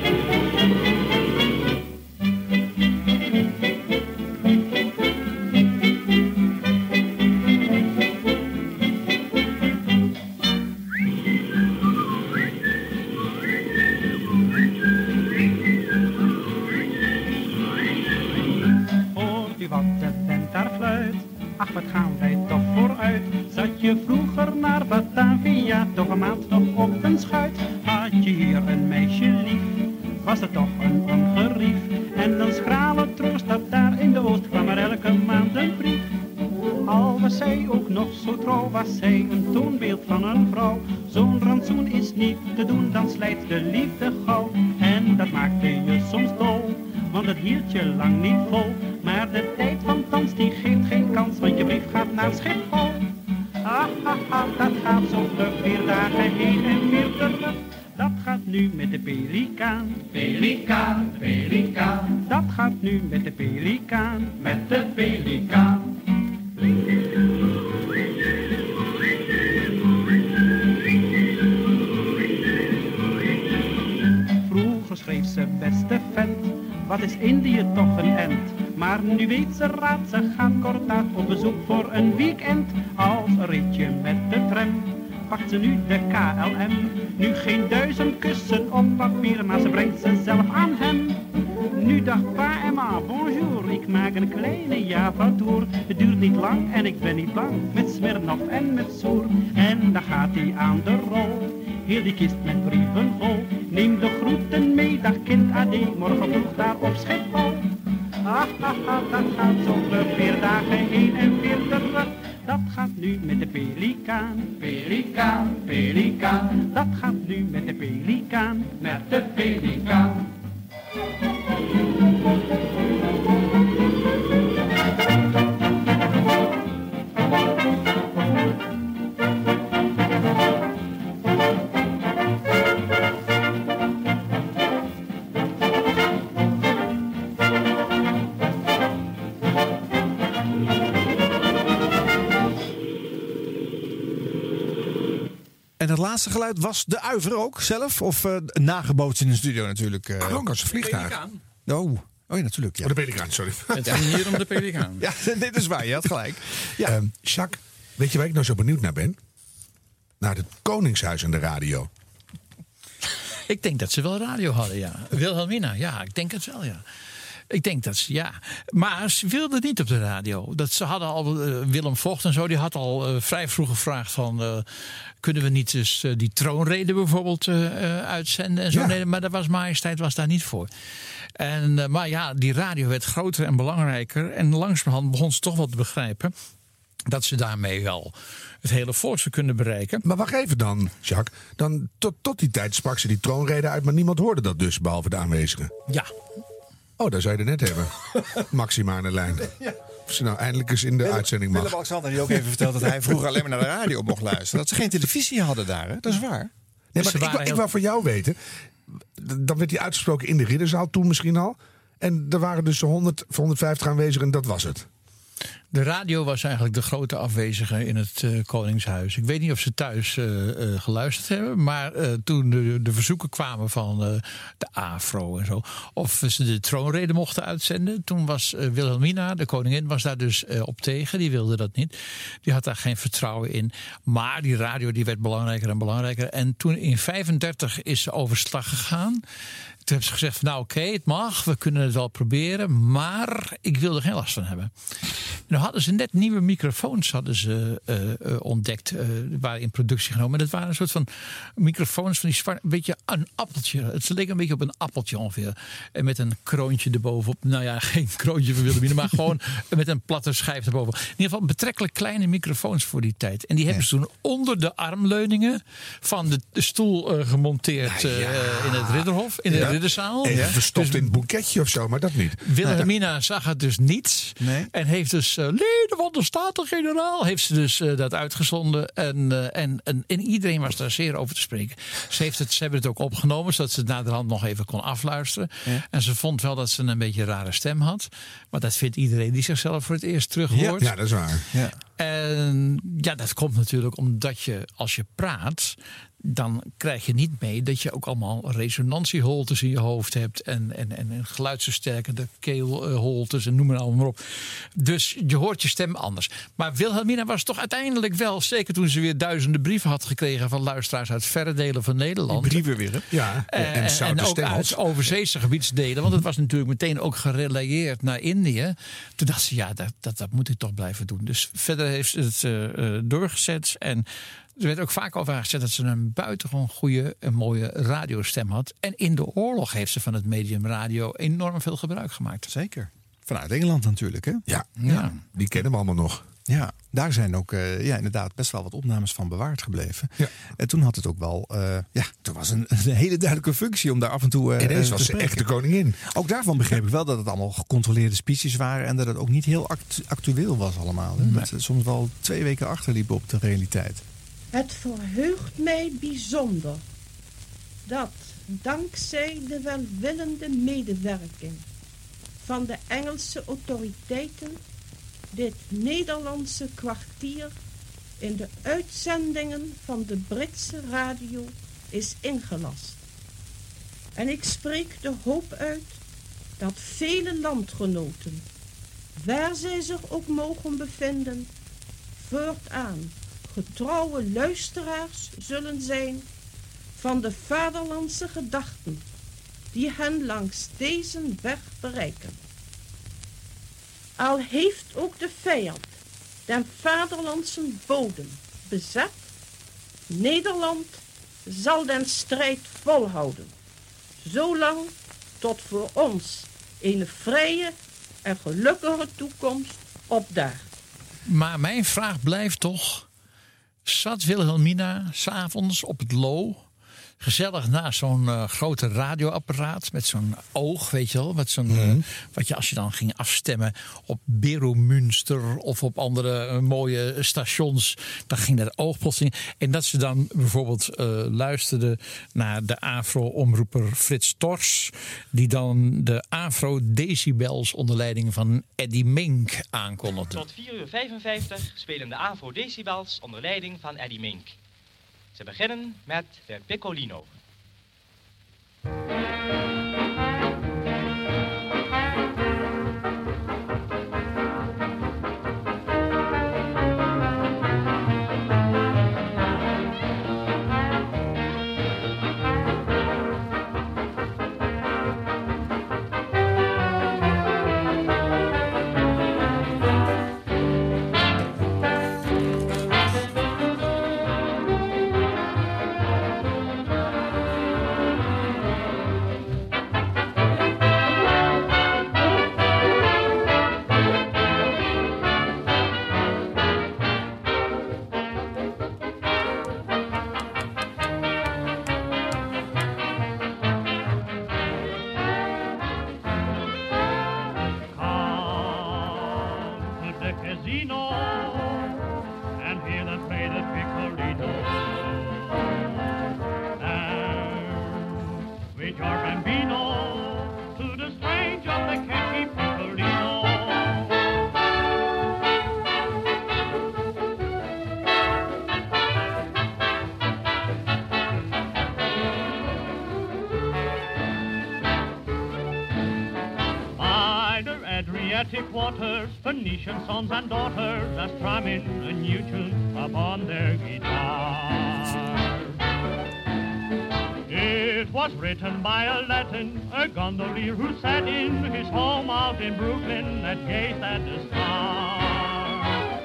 Zij een toonbeeld van een vrouw. Zo'n rantsoen is niet te doen, dan slijt de liefde gauw. En dat maakte je soms dol, want het hield je lang niet vol. Maar de tijd van thans, die geeft geen kans, want je brief gaat naar Schiphol. Ah, ah, ah, dat gaat zo vlug, vier dagen heen en weer terug. Dat gaat nu met de pelikaan. Pelikaan, pelikaan. Dat gaat nu met de pelikaan. Maar nu weet ze raad, ze gaat kordaat op bezoek voor een weekend. Als ritje met de tram, pakt ze nu de KLM. Nu geen duizend kussen op papier, maar ze brengt ze zelf aan hem. Nu dacht pa en ma, bonjour, ik maak een kleine Java-tour. Het duurt niet lang en ik ben niet bang, met Smirnoff en met Soer. En dan gaat hij aan de rol, heel die kist met brieven vol. Neem de groeten mee, dag kind Ade, morgen vroeg daar. Ach, dat gaat zo vlug, vier dagen heen en weer terug. Dat gaat nu met de pelikaan, pelikaan, pelikaan. Dat gaat nu met de was de uiver ook zelf? Of eh, nagebootst in de studio natuurlijk? eh? Klonk als een vliegtuig. Oh. Oh ja, natuurlijk. Ja. Oh, de pelikaan, sorry. Het ging hier om de pelikaan. Ja, dit is waar. Je had gelijk. Ja. Ehm, Jacques, weet je waar ik nou zo benieuwd naar ben? Naar het Koningshuis en de radio. Ik denk dat ze wel radio hadden, ja. Wilhelmina, ja, ik denk het wel, ja. Ik denk dat ze, ja. Maar ze wilden niet op de radio. Dat ze hadden al, eh, Willem Vocht en zo, die had al eh, vrij vroeg gevraagd van... eh, kunnen we niet dus die troonrede bijvoorbeeld uitzenden en zo? Ja. Nee, maar daar was majesteit was daar niet voor. En, maar ja, die radio werd groter en belangrijker. En langzamerhand begon ze toch wel te begrijpen... dat ze daarmee wel het hele volk zou kunnen bereiken. Maar wacht even dan, Jacques. Dan, tot, tot die tijd sprak ze die troonrede uit, maar niemand hoorde dat dus, behalve de aanwezigen. Ja. Oh, daar zou je het net hebben. Maxima aan de lijn. Of ze nou eindelijk eens in de uitzending mag. Willem-Alexander die ook even verteld dat hij vroeger alleen maar naar de radio mocht luisteren. Dat ze geen televisie hadden daar, hè? Dat is waar. Nee, Ze maar ik, wou- ik wou voor jou weten. Dan werd die uitgesproken in de ridderzaal toen misschien al. En er waren dus 100, 150 aanwezigen en dat was het. De radio was eigenlijk de grote afwezige in het eh, Koningshuis. Ik weet niet of ze thuis eh, eh, geluisterd hebben. Maar toen de, de verzoeken kwamen van de AFRO en zo. Of ze de troonrede mochten uitzenden. Toen was Wilhelmina, de koningin, was daar dus op tegen. Die wilde dat niet. Die had daar geen vertrouwen in. Maar die radio die werd belangrijker en belangrijker. En toen in 35 is ze overslag gegaan. Toen hebben ze gezegd: van, Nou, oké, het mag, we kunnen het wel proberen, maar ik wil er geen last van hebben. Nou hadden ze net nieuwe microfoons hadden ze, eh, eh, ontdekt, eh waren in productie genomen. En dat waren een soort van microfoons van die zwart, een beetje een appeltje. Het leek een beetje op een appeltje ongeveer. En met een kroontje erbovenop. Nou ja, geen kroontje van Wilhelmina, maar gewoon met een platte schijf erboven. In ieder geval betrekkelijk kleine microfoons voor die tijd. En die hebben ze toen onder de armleuningen van de, de stoel gemonteerd eh, in het Ridderhof, in de Ja. Ridderzaal. Even Ja. verstopt Dus in het boeketje of zo, maar dat niet. Wilhelmina zag het dus niet. En heeft dus eh, leden van de Staten-Generaal heeft ze dus eh, dat uitgezonden. En, eh, en, en, en iedereen was daar zeer over te spreken. Ze, heeft het, ze hebben het ook opgenomen, zodat ze het naderhand nog even kon afluisteren. En ze vond wel dat ze een beetje een rare stem had. Maar dat vindt iedereen die zichzelf voor het eerst terug hoort. Ja, dat is waar. En ja, dat komt natuurlijk omdat je als je praat, dan krijg je niet mee dat je ook allemaal resonantieholtes in je hoofd hebt. En, en, en, en geluidsversterkende keelholtes en noem maar allemaal maar op. Dus je hoort je stem anders. Maar Wilhelmina was toch uiteindelijk wel, zeker toen ze weer duizenden brieven had gekregen van luisteraars uit verre delen van Nederland. brieven weer, hè? Ja, Eh, en en, ook uit overzeese gebiedsdelen. Want het was natuurlijk meteen ook gerelayeerd naar Indië. Toen dacht ze, ja, dat, dat, dat moet ik toch blijven doen. Dus verder heeft ze het eh, eh, doorgezet. En er werd ook vaak over haar gezegd dat ze een buitengewoon goede en mooie radiostem had. En in de oorlog heeft ze van het medium radio enorm veel gebruik gemaakt. Zeker. Vanuit Engeland natuurlijk, hè? Ja, Ja. die kennen we allemaal nog. Ja, daar zijn ook eh, ja, inderdaad best wel wat opnames van bewaard gebleven. Ja. En toen had het ook wel, eh, ja, toen was een, een hele duidelijke functie om daar af en toe eh, Ineens eh, was te ze spreken. echt de koningin. Ook daarvan begreep ik wel dat het allemaal gecontroleerde speeches waren en dat het ook niet heel act- actueel was allemaal. Hè? Dat ze soms wel twee weken achterliepen op de realiteit. Het verheugt mij bijzonder dat dankzij de welwillende medewerking van de Engelse autoriteiten dit Nederlandse kwartier in de uitzendingen van de Britse radio is ingelast. En ik spreek de hoop uit dat vele landgenoten, waar zij zich ook mogen bevinden, voortaan getrouwe luisteraars zullen zijn van de vaderlandse gedachten die hen langs deze weg bereiken. Al heeft ook de vijand den vaderlandse bodem bezet, Nederland zal den strijd volhouden, zolang tot voor ons een vrije en gelukkige toekomst opdaagt. Maar mijn vraag blijft toch: zat Wilhelmina s'avonds op het Lo, gezellig naast zo'n eh, grote radioapparaat met zo'n oog, weet je wel, met zo'n, eh, wat je als je dan ging afstemmen op Beromünster of op andere eh, mooie stations, dan ging dat oog plotseling. En dat ze dan bijvoorbeeld eh, luisterde naar de Afro-omroeper Frits Tors, die dan de Afro-decibels onder leiding van Eddie Mink aankondigde. Tot 4 uur 55 spelen de AVO Decibels onder leiding van Eddie Mink. Ze beginnen met de Piccolino. The Adriatic waters, Phoenician sons and daughters are strumming a new tune upon their guitars. It was written by a Latin, a gondolier who sat in his home out in Brooklyn and gazed at the stars.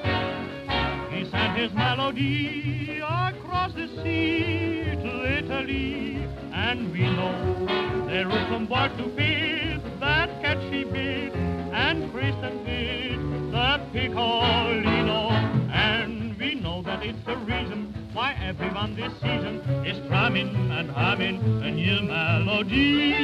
He sent his melody across the sea to Italy, and we know there is some work to fit that catchy beat and Kristen fit the piccolino. And we know that it's the reason why everyone this season is strumming and humming a new melody.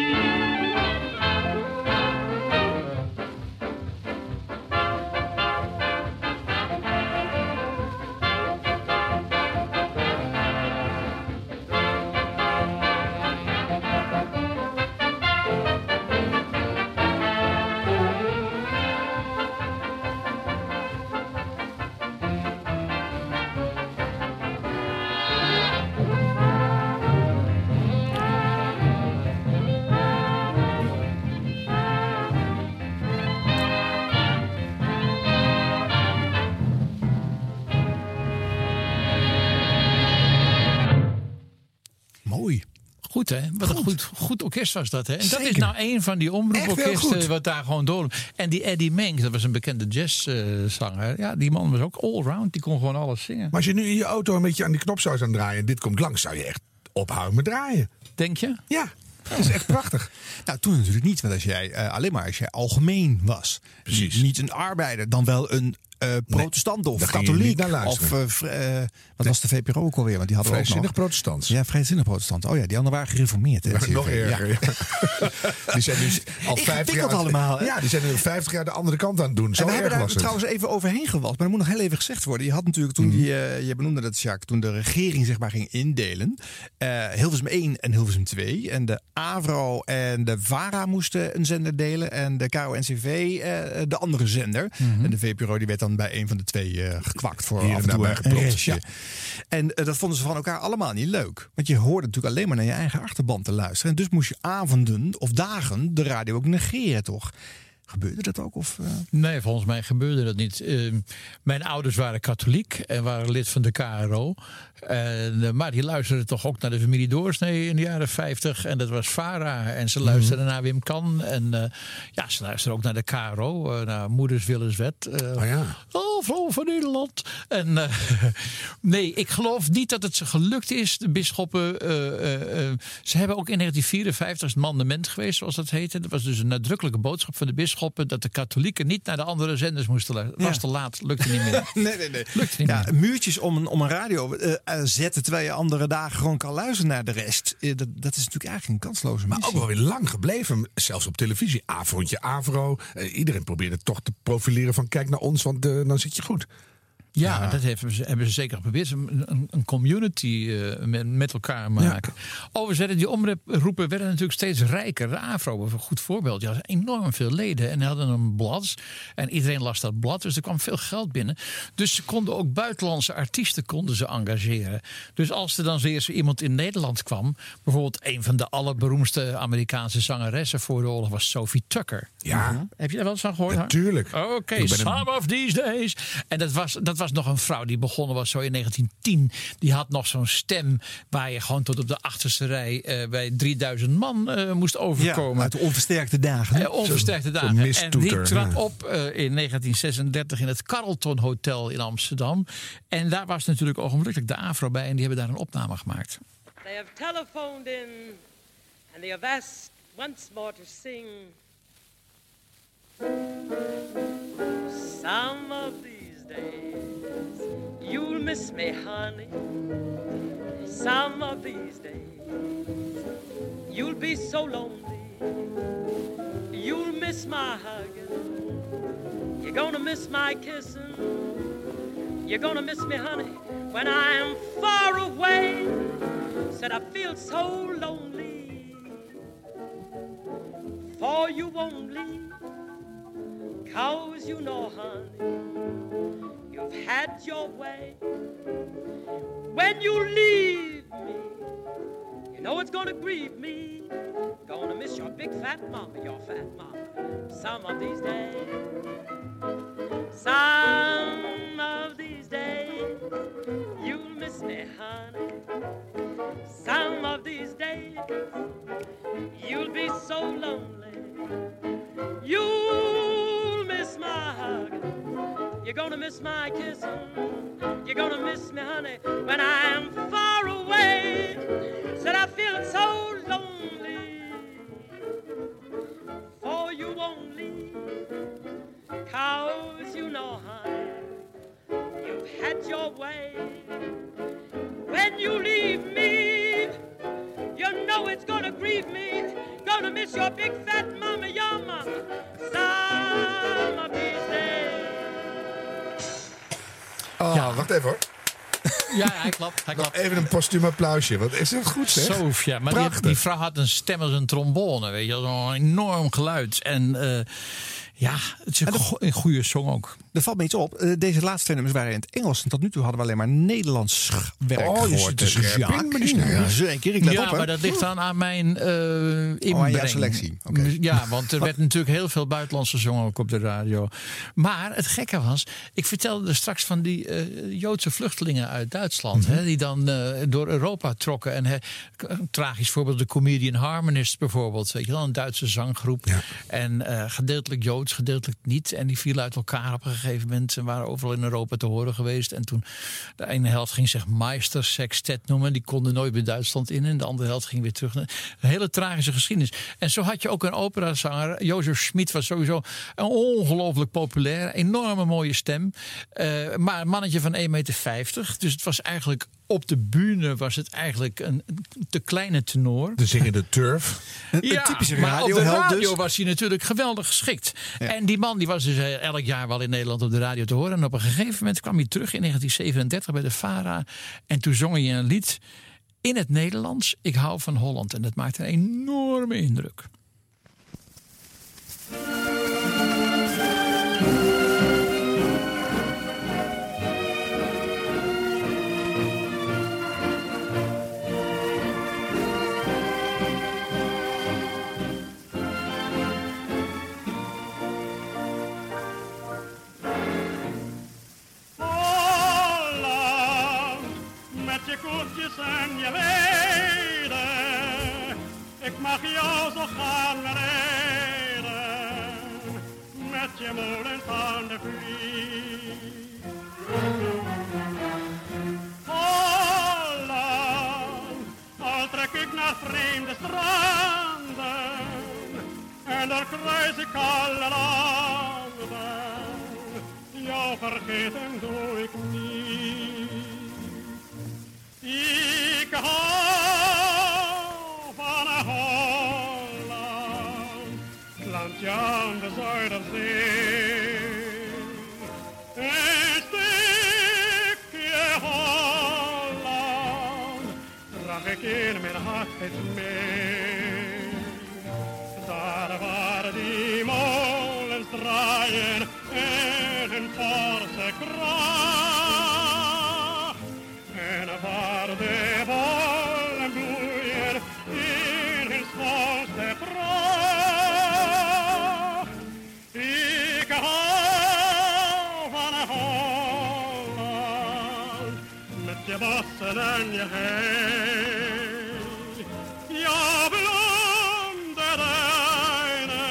Goed, goed orkest was dat hè? En dat is nou een van die omroeporkesten wat daar gewoon door. En die Eddie Menk, dat was een bekende jazzzanger. ja, die man was ook allround. Die kon gewoon alles zingen. Maar als je nu in je auto een beetje aan die knop zou gaan draaien en dit komt langs, zou je echt ophouden met draaien. Denk je? Ja, dat is echt prachtig. Nou, toen natuurlijk niet, want als jij eh, alleen maar als jij algemeen was. Precies. Niet een arbeider, dan wel een eh, protestant of katholiek. naar of eh, eh, wat was de VPRO ook alweer? Want die hadden we ook Vrijzinnig nog. protestants. Ja, vrijzinnig protestant. Oh ja, die anderen waren gereformeerd. hè, nog erger. Ja. ja. Die zijn dus al 50 Ingewikkeld jaar, allemaal, hè? Ja, die zijn nu 50 jaar de andere kant aan het doen. Zo En we hebben daar trouwens even overheen gewalst. Maar dat moet nog heel even gezegd worden. Je had natuurlijk toen, die, eh, je benoemde dat Jacques, toen de regering zeg maar ging indelen. eh Hilversum 1 en Hilversum 2. En de AVRO en de VARA moesten een zender delen. En de KO-NCV eh, de andere zender. En de VPRO die werd dan bij een van de twee eh, gekwakt voor Hier en af en toe restje. ja. En eh, dat vonden ze van elkaar allemaal niet leuk. Want je hoorde natuurlijk alleen maar naar je eigen achterban te luisteren. En dus moest je avonden of dagen de radio ook negeren, toch? Gebeurde dat ook? Of, eh? Nee, volgens mij gebeurde dat niet. Eh, mijn ouders waren katholiek en waren lid van de KRO. En, eh, maar die luisterden toch ook naar de familie Doorsnee in de jaren 50. En dat was Vara. En ze luisterden naar Wim Kan. En eh, ja, ze luisterden ook naar de KRO. eh, naar Moeders Willenswet. eh Oh ja. Oh, vrouw van Nederland. En nee, ik geloof niet dat het ze gelukt is. De bisschoppen, ze hebben ook in 1954 het mandement geweest, zoals dat heette. Dat was dus een nadrukkelijke boodschap van de bisschoppen dat de katholieken niet naar de andere zenders moesten luisteren. Was Ja. te laat, lukte niet meer. nee, nee, nee. Lukte niet Ja, meer. muurtjes om een, om een radio zetten terwijl je andere dagen gewoon kan luisteren naar de rest. Eh, dat, dat is natuurlijk eigenlijk een kansloze Maar ook wel weer lang gebleven, zelfs op televisie. Avondje, Avro. Eh, iedereen probeerde toch te profileren van kijk naar ons, want eh, dan zit je goed. Ja, dat hebben ze, hebben ze zeker geprobeerd. Een, een community eh, met, met elkaar maken. Overigens, die omroepen werden natuurlijk steeds rijker. De AVRO was een goed voorbeeld. Die hadden enorm veel leden en hadden een blad. En iedereen las dat blad, dus er kwam veel geld binnen. Dus ze konden ook buitenlandse artiesten konden ze engageren. Dus als er dan eens iemand in Nederland kwam... bijvoorbeeld een van de allerberoemdste Amerikaanse zangeressen voor de oorlog... was Sophie Tucker. Ja. Heb je daar wel eens van gehoord? Natuurlijk. Oké, een- Some of These Days. En dat was, dat was nog een vrouw die begonnen was zo in 1910. Die had nog zo'n stem waar je gewoon tot op de achterste rij eh, bij 3000 man eh, moest overkomen. Ja, uit de onversterkte dagen. Eh, onversterkte dagen. en die trad ja. op eh, in 1936 in het Carlton Hotel in Amsterdam. En daar was natuurlijk ogenblikkelijk de AVRO bij. En die hebben daar een opname gemaakt. They have telephoned in and they have asked once more to sing. Some of these days you'll miss me, honey. Some of these days you'll be so lonely. You'll miss my hugging. You're gonna miss my kissing. You're gonna miss me, honey, when I am far away. Said I feel so lonely. For you won't leave, cause you know, honey, you've had your way. When you leave me, you know it's gonna grieve me. Gonna miss your big fat mama, your fat mama, some of these days. Some of these days, you'll miss me, honey. Some of these days, you'll be so lonely. You'll miss my hug. You're gonna miss my kissing. You're gonna miss me, honey, when I am far away. Said I feel so lonely. For you won't. Cause you know, honey, you've had your way. When you leave me, you know it's gonna grieve me. Gonna miss your big fat mama, your mama. Some of these days. Oh, wacht even hoor. Ja, hij klapt. Hij klapt. even een postuum applausje. Wat is dat goed zeg? Sof, ja. Maar die, Prachtig. die vrouw had een stem als een trombone, weet je. Zo'n enorm geluid. En eh, ja, het is een, go- een goede song ook. Er valt me iets op. Eh, deze laatste twee nummers waren in het Engels. En tot nu toe hadden we alleen maar Nederlands werk Oh, je gehoord. stem. Ja, zeker. Ik let ja, op, maar dat ligt dan aan mijn eh inbreng. aan jouw selectie. Oké. Ja, want er werd natuurlijk heel veel buitenlandse zongen ook op de radio. Maar het gekke was, ik vertelde er straks van die eh, Joodse vluchtelingen uit Duitsland. hè, die dan eh, door Europa trokken. En hè, een tragisch voorbeeld, de Comedian Harmonists bijvoorbeeld. Weet je wel, een Duitse zanggroep. En eh, gedeeltelijk Joods, gedeeltelijk niet. En die vielen uit elkaar op een gegeven moment. Waren overal in Europa te horen geweest. En toen de ene helft ging zich Meister Sextet noemen. Die konden nooit meer Duitsland in. En de andere helft ging weer terug. Een hele tragische geschiedenis. En zo had je ook een operazanger. Jozef Schmid was sowieso een ongelooflijk populair. Enorme mooie stem. Eh, maar een mannetje van 1,50 meter. Dus het was eigenlijk op de bühne was het eigenlijk een te kleine tenor. De zingende turf. Ja, typische maar op de radioheld radio dus. was hij natuurlijk geweldig geschikt. En die man die was dus eh, elk jaar wel in Nederland op de radio te horen. En op een gegeven moment kwam hij terug in 1937 bij de VARA. En toen zong hij een lied in het Nederlands. Ik hou van Holland. En dat maakte een enorme indruk. Koetjes en je leden. Ik mag jou zo gaan rijden, met je molen aan de. Holland, al trek ik naar vreemde stranden, en daar kruis ik alle landen jou vergeten doe ik niet. Ik hou van Holland, landje aan de Zuiderzee. Een stukje Holland draag ik in mijn hart het mee. Daar waar die molens draaien en hun forse. Je en. Ja, blonde duinen.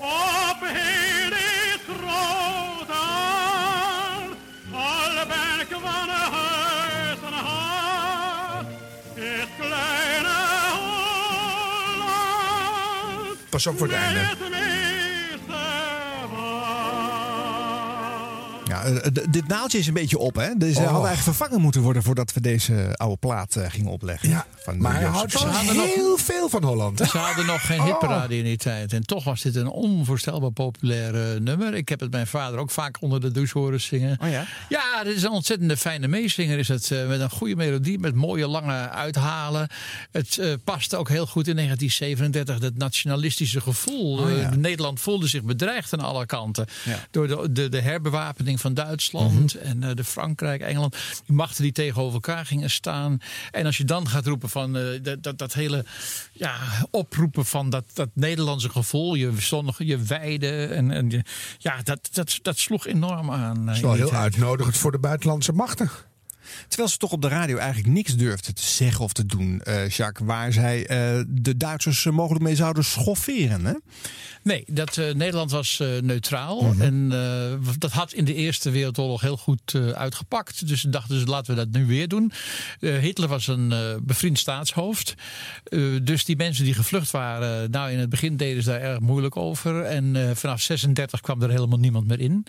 Op heel dit grote al, al ben ik van huis en hart, het kleine Holland. Pas op voor het einde. Dit naaldje is een beetje op, hè? Deze Oh. hadden eigenlijk vervangen moeten worden voordat we deze oude plaat eh, gingen opleggen. Ja, van maar hij houdt van heel veel van Holland. Ze hadden nog geen Oh. hitparade in die tijd. En toch was dit een onvoorstelbaar populair eh, nummer. Ik heb het mijn vader ook vaak onder de douche horen zingen. Oh ja? Ja, dit is een ontzettende fijne meezinger. Is het, eh, met een goede melodie, met mooie lange uithalen. Het eh, paste ook heel goed in 1937. Dat nationalistische gevoel. Oh ja. Eh, Nederland voelde zich bedreigd aan alle kanten. Ja. Door de, de, de herbewapening van Duitsland en eh, de Frankrijk, Engeland. Die machten die tegenover elkaar gingen staan. En als je dan gaat roepen van eh, dat, dat, dat hele ja, oproepen van dat, dat Nederlandse gevoel. Je zonnig, je weide. En, en je, ja, dat, dat, dat sloeg enorm aan. eh, Dat is wel heel tijd. uitnodigend voor de buitenlandse machten. Terwijl ze toch op de radio eigenlijk niks durfden te zeggen of te doen, eh, Jacques. Waar zij eh, de Duitsers eh, mogelijk mee zouden schofferen. Hè? Nee, dat, Nederland was neutraal. Mhm. En dat had in de Eerste Wereldoorlog heel goed uitgepakt. Dus ze dachten ze, laten we dat nu weer doen. Hitler was een bevriend staatshoofd. Dus die mensen die gevlucht waren... nou, in het begin deden ze daar erg moeilijk over. En vanaf 36 kwam er helemaal niemand meer in.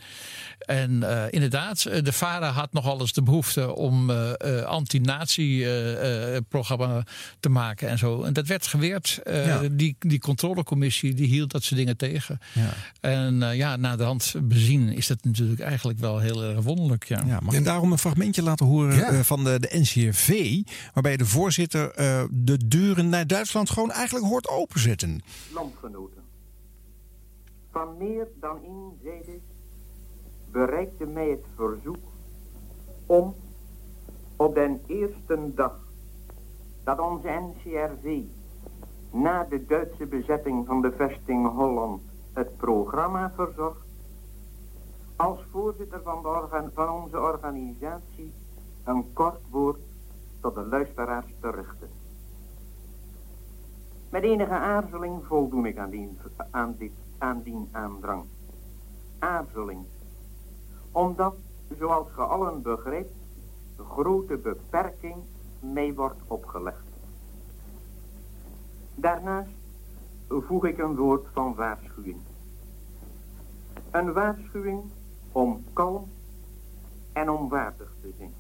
En inderdaad, de VARA had nogal eens de behoefte om eh, eh, anti-nazi-programma te maken en zo. En dat werd geweerd. Eh, Ja. die, die controlecommissie die hield dat soort dingen tegen. Ja. En eh, ja, na de hand bezien is dat natuurlijk eigenlijk wel heel erg wonderlijk. Ja. Ik daarom een fragmentje laten horen Ja. eh, van de, de NCRV. Waarbij de voorzitter eh, de deuren naar Duitsland gewoon eigenlijk hoort openzetten. landgenoten. Van meer dan één zijde bereikte mij het verzoek om op den eerste dag dat onze NCRV na de Duitse bezetting van de vesting Holland het programma verzocht, als voorzitter van, de van onze organisatie een kort woord tot de luisteraars te richten. Met enige aarzeling voldoen ik aan die, aandrang. Aarzeling. Omdat, zoals ge allen begrijpt, grote beperking mij wordt opgelegd. Daarnaast voeg ik een woord van waarschuwing. Een waarschuwing om kalm en om waardig te zijn.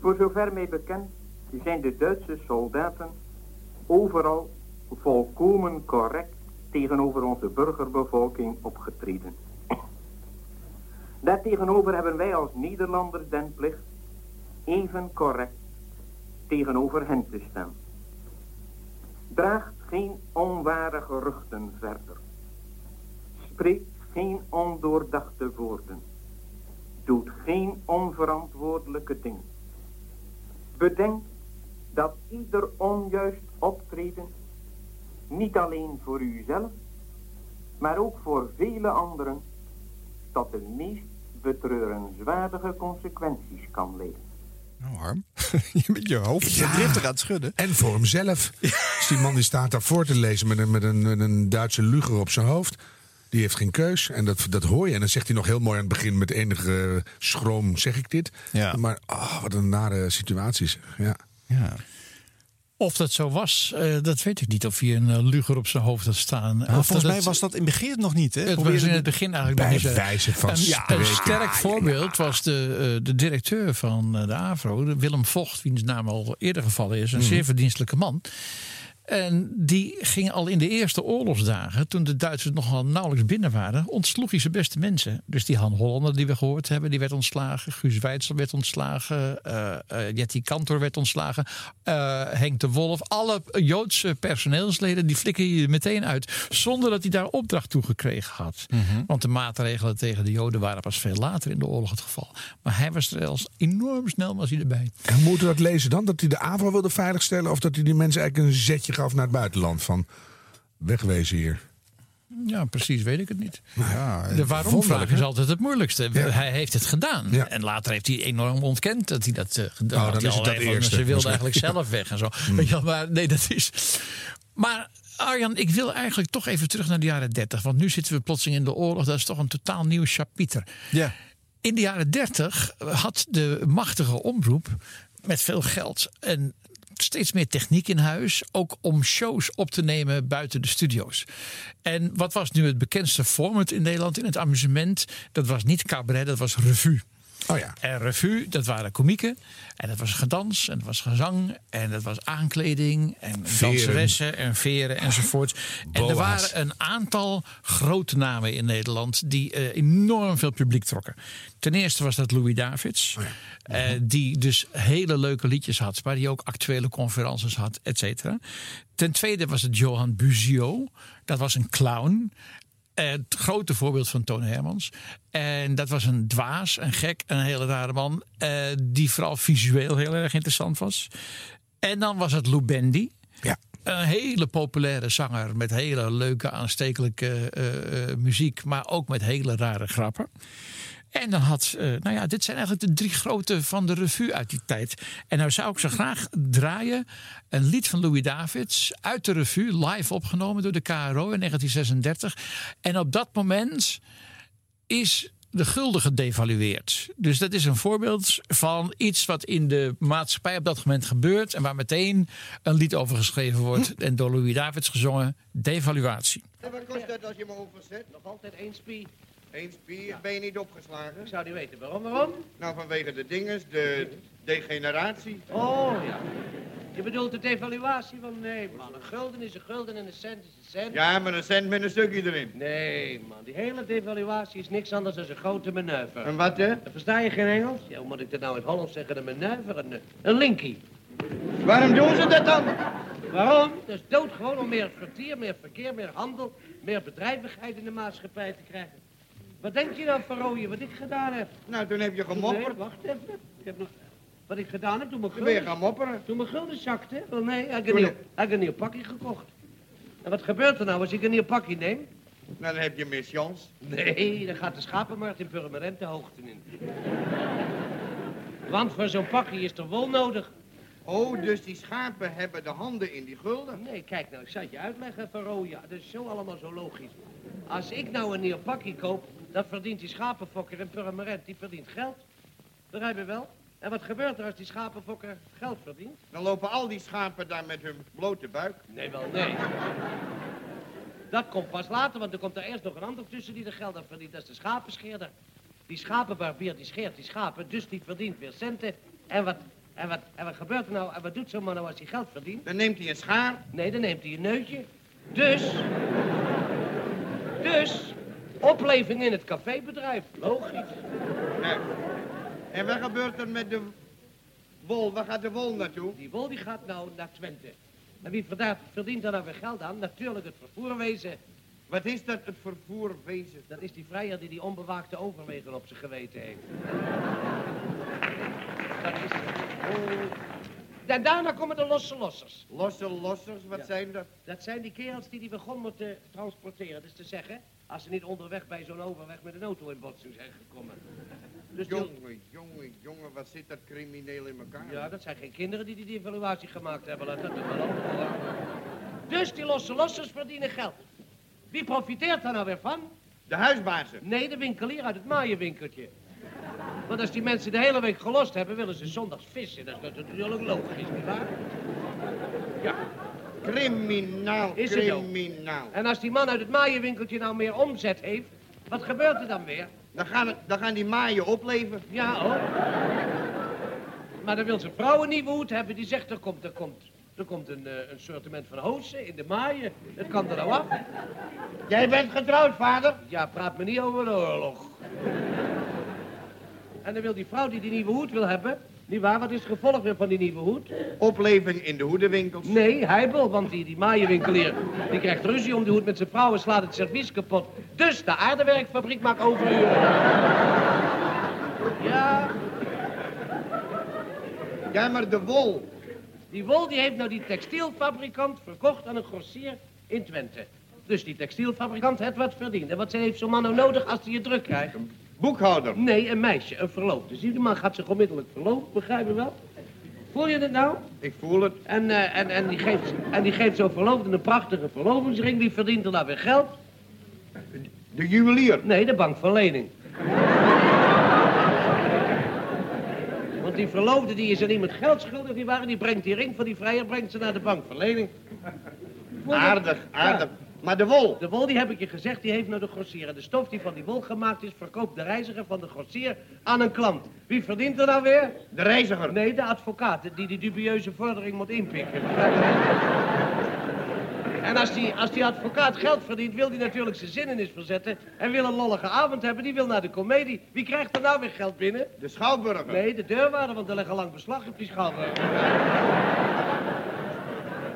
Voor zover mij bekend zijn de Duitse soldaten overal volkomen correct tegenover onze burgerbevolking opgetreden. Daartegenover hebben wij als Nederlanders den plicht even correct tegenover hen te staan. Draagt geen onware geruchten verder. Spreekt geen ondoordachte woorden. Doet geen onverantwoordelijke dingen. Bedenk dat ieder onjuist optreden niet alleen voor uzelf, maar ook voor vele anderen tot de meest betreurenswaardige consequenties kan leiden. Nou, Harm, je met je hoofd ja. driftig aan het schudden. En voor hemzelf. Dus die man die staat daar voor te lezen met een, met een, met een Duitse luger op zijn hoofd. Die heeft geen keus. En dat, dat hoor je. En dan zegt hij nog heel mooi aan het begin met enige schroom, zeg ik dit. Ja. Maar oh, wat een nare situatie. zeg. Ja. Ja. Of dat zo was, eh, dat weet ik niet. Of hij een eh, luger op zijn hoofd had staan. Nou, volgens dat mij was dat in het begin nog niet. Hè? Het was in het begin eigenlijk Bij nog zo. wijze van een, ja, een sterk voorbeeld was de, eh, de directeur van eh, de AVRO, Willem Vocht, wiens naam al eerder gevallen is. Een Mhm. zeer verdienstelijke man. En die ging al in de eerste oorlogsdagen, toen de Duitsers nogal nauwelijks binnen waren, ontsloeg hij zijn beste mensen. Dus die Han Hollander die we gehoord hebben, die werd ontslagen. Guus Weitzel werd ontslagen. eh, Jetty Kantor werd ontslagen. eh, Henk de Wolf. Alle Joodse personeelsleden, die flikken je meteen uit. Zonder dat hij daar opdracht toe gekregen had. Want de maatregelen tegen de Joden waren pas veel later in de oorlog het geval. Maar hij was er als enorm snel was hij erbij. En moeten we dat lezen dan? Dat hij de AVRO wilde veiligstellen? Of dat hij die mensen eigenlijk een zetje gaf naar het buitenland? Van wegwezen hier. Ja, precies weet ik het niet. Ja, De waarom-vraag is altijd het moeilijkste. Ja. Hij heeft het gedaan. En later heeft hij enorm ontkend dat hij dat eh, gedaan eerste, Ze wilde eigenlijk zelf weg en zo. Hmm. Maar nee, dat is... Maar Arjan, ik wil eigenlijk toch even terug naar de jaren 30. Want nu zitten we plotseling in de oorlog. Dat is toch een totaal nieuw chapiter. Ja. In de jaren 30 had de machtige omroep met veel geld en steeds meer techniek in huis. Ook om shows op te nemen buiten de studio's. En wat was nu het bekendste format in Nederland in het amusement? Dat was niet cabaret, dat was revue. Oh ja. En revue, dat waren komieken. En dat was gedans, en dat was gezang, en dat was aankleding, en Veren. danseressen en veren enzovoort. En er waren een aantal grote namen in Nederland die eh, enorm veel publiek trokken. Ten eerste was dat Louis Davids, eh, die dus hele leuke liedjes had, waar hij ook actuele conferences had, et cetera. Ten tweede was het Johan Buzio, dat was een clown. Het grote voorbeeld van Toon Hermans. En dat was een dwaas, een gek, een hele rare man. eh, die vooral visueel heel erg interessant was. En dan was het Lou Bendy. Ja. Een hele populaire zanger met hele leuke, aanstekelijke eh, eh, muziek. Maar ook met hele rare grappen. En dan had, eh, nou ja, dit zijn eigenlijk de drie grote van de revue uit die tijd. En nou zou ik ze graag draaien. Een lied van Louis Davids uit de revue, live opgenomen door de KRO in 1936. En op dat moment is de gulden gedevalueerd. Dus dat is een voorbeeld van iets wat in de maatschappij op dat moment gebeurt. En waar meteen een lied over geschreven wordt. En door Louis Davids gezongen, devaluatie. En wat kost dat als je me overzet? Nog altijd één spie. Eén spie? Ben je niet opgeslagen? Ik zou niet weten. Waarom, waarom? Nou, vanwege de dinges, de degeneratie. Oh, ja. Je bedoelt de devaluatie van... Nee, man. Een gulden is een gulden en een cent is een cent. Ja, maar een cent met een stukje erin. Nee, man. Die hele devaluatie is niks anders dan een grote manoeuvre. En wat, hè? Versta je geen Engels? Ja, hoe moet ik dat nou in het Hollands zeggen? Een manoeuvre? Een, een linkie. Waarom doen ze dat dan? Waarom? Dat is doodgewoon om meer vertier, meer verkeer, meer handel, meer bedrijvigheid in de maatschappij te krijgen. Wat denk je nou, Van Rooyen, wat ik gedaan heb? Nou, toen heb je gemopperd. Nee, wacht even. Ik heb nog... Wat ik gedaan heb toen mijn Toen ben je gulden... gaan mopperen. Toen mijn gulden zakte? Wel nee, ik heb Toen een, nieuw, heb- ik een nieuw pakje gekocht. En wat gebeurt er nou als ik een nieuw pakje neem? Nou, dan heb je mis Jans. Nee, dan gaat de schapenmarkt in Purmerend de hoogte in. Want voor zo'n pakje is er wol nodig. Oh, dus die schapen hebben de handen in die gulden? Nee, kijk nou, ik zal het je uitleggen, Van Rooyen. Dat is zo allemaal zo logisch. Als ik nou een nieuw pakje koop, dan verdient die schapenfokker in Purmerend, die verdient geld. Begrijp je wel? En wat gebeurt er als die schapenfokker geld verdient? Dan lopen al die schapen daar met hun blote buik. Nee, wel nee. Dat komt pas later, want er komt er eerst nog een ander tussen die er geld aan verdient. Dat is de schapenscheerder. Die schapenbarbier die scheert die schapen, dus die verdient weer centen. En wat, en wat, en wat gebeurt er nou? En wat doet zo'n man nou als hij geld verdient? Dan neemt hij een schaar. Nee, dan neemt hij een neutje. Dus, dus, opleving in het cafébedrijf. Logisch. Nee. En wat gebeurt er met de wol? Waar gaat de wol naartoe? Die wol die gaat nou naar Twente. En wie verdient, daar nou weer geld aan? Natuurlijk het vervoerwezen. Wat is dat, het vervoerwezen? Dat is die vrijer die die onbewaakte overwegen op zijn geweten heeft. Dat is... Oh. En daarna komen de losse lossers. Losse lossers, wat Ja. zijn dat? Dat zijn die kerels die die begon moeten transporteren. Dat is te zeggen, als ze niet onderweg bij zo'n overweg met een auto in botsing zijn gekomen. Dus Jongen, jongen, jongen, wat zit dat crimineel in elkaar? Ja, dat zijn geen kinderen die die evaluatie gemaakt hebben. Laat dat wel hoor. Dus die losse lossers verdienen geld. Wie profiteert daar nou weer van? De huisbazen. Nee, de winkelier uit het maaienwinkeltje. Want als die mensen de hele week gelost hebben, willen ze zondags vissen. Dat is natuurlijk logisch, nietwaar? Ja. Criminaal, Is het ook? criminaal. En als die man uit het maaienwinkeltje nou meer omzet heeft, wat gebeurt er dan weer? Dan gaan, het, dan gaan die maaien opleven. Ja, hoor. Maar dan wil zijn vrouw een nieuwe hoed hebben. Die zegt, er komt, er komt, Er komt een, eh, een sortiment van hozen in de maaien. Dat kan er nou af. Jij bent getrouwd, vader? Ja, praat me niet over de oorlog. En dan wil die vrouw die die nieuwe hoed wil hebben... Niet waar, wat is het gevolg weer van die nieuwe hoed? Opleving in de hoedenwinkels. Nee, heibel, want die, die maaienwinkelier... die krijgt ruzie om die hoed met zijn vrouw en slaat het servies kapot. Dus de aardewerkfabriek maakt overuren. Ja, Ja, maar de wol. Die wol die heeft nou die textielfabrikant verkocht aan een grossier in Twente. Dus die textielfabrikant heeft wat verdiend. En wat heeft zo'n man nou nodig als hij je druk krijgt? Boekhouder. Nee, een meisje, een verloofde. Zie, die man gaat zich onmiddellijk verloven, begrijp je wel? Voel je het nou? Ik voel het. En, eh, en, en die geeft, en die geeft zo'n verloofde een prachtige verlovingsring. Wie verdient er nou weer geld? De juwelier. Nee, de bank van lening. Want die verloofde die is aan iemand geld schuldig, die waren, die brengt die ring van die vrijer, brengt ze naar de bank van lening. Aardig, aardig. Ja. Maar de wol. De wol, die heb ik je gezegd, die heeft nou de grossier. En de stof die van die wol gemaakt is, verkoopt de reiziger van de grossier aan een klant. Wie verdient er nou weer? De reiziger. Nee, de advocaat, die die dubieuze vordering moet inpikken. En als die, als die advocaat geld verdient, wil hij natuurlijk zijn zinnenis verzetten... en wil een lollige avond hebben, die wil naar de komedie. Wie krijgt er nou weer geld binnen? De schouwburger. Nee, de deurwaarder, want er leggen lang beslag op die schouwburger.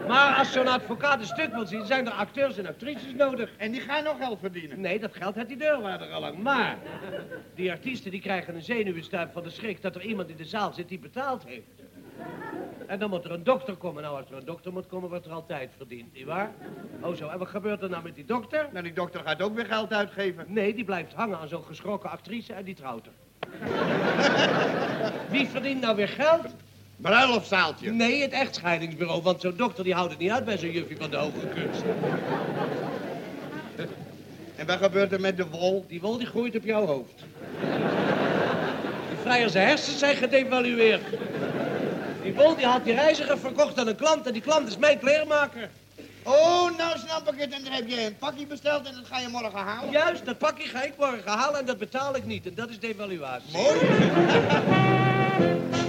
Maar als zo'n advocaat een stuk wil zien, zijn er acteurs en actrices nodig. En die gaan nog geld verdienen. Nee, dat geld heeft die deurwaarder al lang. Maar die artiesten die krijgen een zenuwenstuip van de schrik dat er iemand in de zaal zit die betaald heeft. En dan moet er een dokter komen. Nou, als er een dokter moet komen, wordt er altijd verdiend, nietwaar? Oh zo, en wat gebeurt er nou met die dokter? Nou, die dokter gaat ook weer geld uitgeven. Nee, die blijft hangen aan zo'n geschrokken actrice en die trouwt er. Wie verdient nou weer geld? Bruiloftszaaltje. Nee, het echtscheidingsbureau, want zo'n dokter die houdt het niet uit bij zo'n juffie van de hoge kunst. En wat gebeurt er met de wol? Die wol die groeit op jouw hoofd. Die vrijers hersens zijn gedevalueerd. Die wol die had die reiziger verkocht aan een klant en die klant is mijn kleermaker. Oh, nou snap ik het. En dan heb je een pakje besteld en dat ga je morgen halen. Juist, dat pakje ga ik morgen halen en dat betaal ik niet. En dat is devaluatie. Mooi.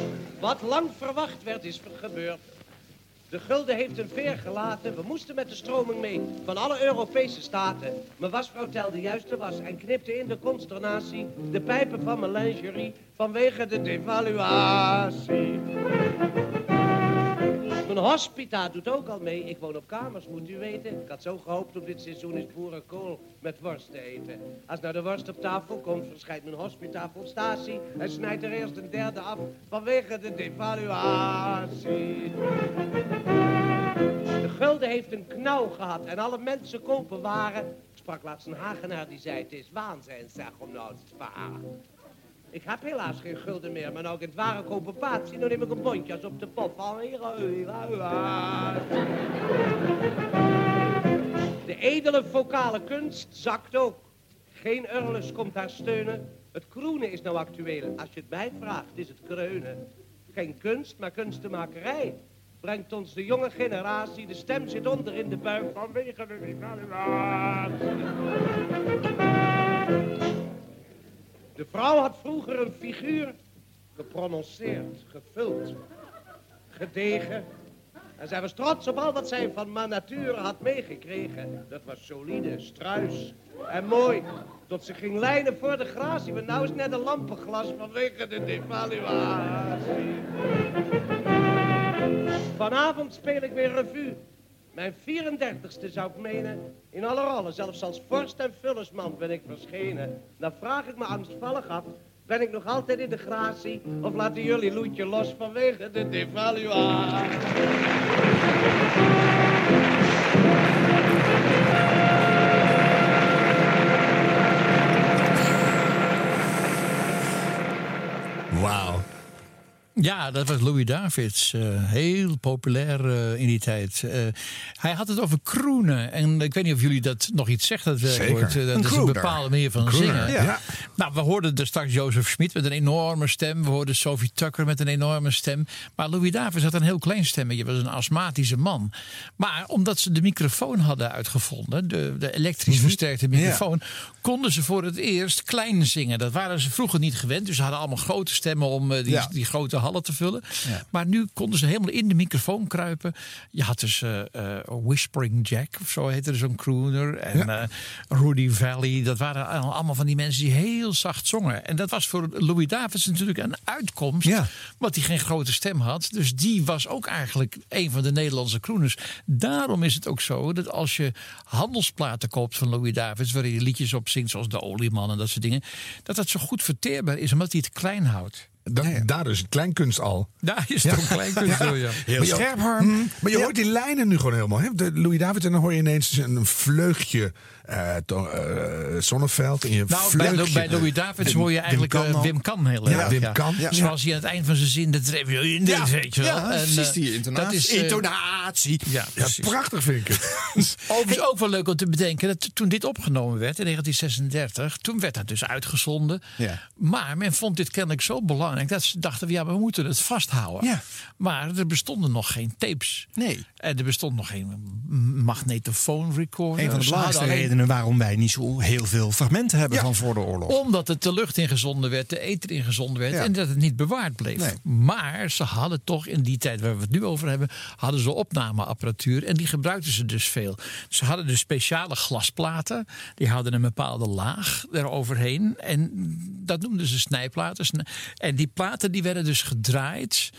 Wat lang verwacht werd, is gebeurd. De gulden heeft een veer gelaten. We moesten met de stroming mee van alle Europese staten. Mijn wasvrouw telde juist de was en knipte in de consternatie de pijpen van mijn lingerie vanwege de devaluatie. Hospita doet ook al mee. Ik woon op kamers, moet u weten. Ik had zo gehoopt op dit seizoen is boerenkool met worst te eten. Als nou de worst op tafel komt, verschijnt mijn hospita vol statie en snijdt er eerst een derde af vanwege de devaluatie. De gulden heeft een knauw gehad en alle mensen kopen waren. Ik sprak laatst een Hagenaar die zei, het is waanzin zeg om nou te sparen. Ik heb helaas geen gulden meer, maar nou ik het ware zie, dan neem ik een bondje op de hier. De edele vocale kunst zakt ook. Geen urlus komt haar steunen. Het kroenen is nou actueel. Als je het mij vraagt, is het kreunen. Geen kunst, maar kunstenmakerij. Brengt ons de jonge generatie, de stem zit onder in de buik vanwege de. De vrouw had vroeger een figuur geprononceerd, gevuld, gedegen. En zij was trots op al wat zij van ma nature had meegekregen. Dat was solide, struis en mooi. Tot ze ging lijnen voor de gratie. Maar nou is net een lampenglas vanwege de devaluatie. Vanavond speel ik weer revue. Mijn 34ste zou ik menen. In alle rollen, zelfs als vorst en vullersman ben ik verschenen. Dan vraag ik me angstvallig af. Ben ik nog altijd in de gratie? Of laten jullie loetje los vanwege de devaluatie? Ja, dat was Louis Davids. eh, heel populair eh, in die tijd. Eh, hij had het over kroenen. En ik weet niet of jullie dat nog iets zegt, dat. Zeker. Eh, Een Dat is een bepaalde manier van zingen. ja. Nou, we hoorden er straks Jozef Schmid met een enorme stem. We hoorden Sophie Tucker met een enorme stem. Maar Louis Davids had een heel klein stemmetje. was een astmatische man. Maar omdat ze de microfoon hadden uitgevonden, de, de elektrisch versterkte microfoon, konden ze voor het eerst klein zingen. Dat waren ze vroeger niet gewend. Dus ze hadden allemaal grote stemmen om die, die grote hallen te vullen. Maar nu konden ze helemaal in de microfoon kruipen. Je had dus eh, eh, Whispering Jack, of zo heette er zo'n crooner. En eh, Rudy Valley. Dat waren al- allemaal van die mensen die heel zacht zongen. En dat was voor Louis Davids natuurlijk een uitkomst. Want hij geen grote stem had. Dus die was ook eigenlijk een van de Nederlandse crooners. Daarom is het ook zo dat als je handelsplaten koopt van Louis Davids... waar hij liedjes op zingt zoals De Olieman en dat soort dingen... dat dat zo goed verteerbaar is omdat hij het klein houdt. Dat, Daar is het kleinkunst al. Daar is het ook kleinkunst door, ja. Maar je- Mm, maar je hoort die lijnen nu gewoon helemaal. Hè? De Louis David en dan hoor je ineens een vleugje eh to- eh, Zonneveld. En je Nou, bij, vleugje, bij Louis Davids hoor je eigenlijk Wim eh, Kan Wim Kan heel Ja, erg. Wim Kan. Ja. Zoals hij aan het eind van zijn zin, dat in Ja, weet je wel. ja, En, precies die intonatie. Dat is, Intonatie. Ja, Ja, prachtig vind ik het. Overigens ook wel leuk om te bedenken dat toen dit opgenomen werd in 1936, toen werd dat dus uitgezonden. Ja. Maar men vond dit kennelijk zo belangrijk dat ze dachten: ja, we moeten het vasthouden. Ja. Maar er bestonden nog geen tapes. Nee. En er bestond nog geen magnetofoon recorder. Een van de belangrijkste redenen waarom wij niet zo heel veel fragmenten hebben Ja. van voor de oorlog. Omdat het de lucht ingezonden werd, de ether ingezonden werd Ja. en dat het niet bewaard bleef. Nee. Maar ze hadden toch in die tijd waar we het nu over hebben, hadden ze opnameapparatuur en die gebruikten ze dus veel. Ze hadden dus speciale glasplaten, die hadden een bepaalde laag eroverheen en dat noemden ze snijplaten. Sni- En die platen die werden dus gedraaid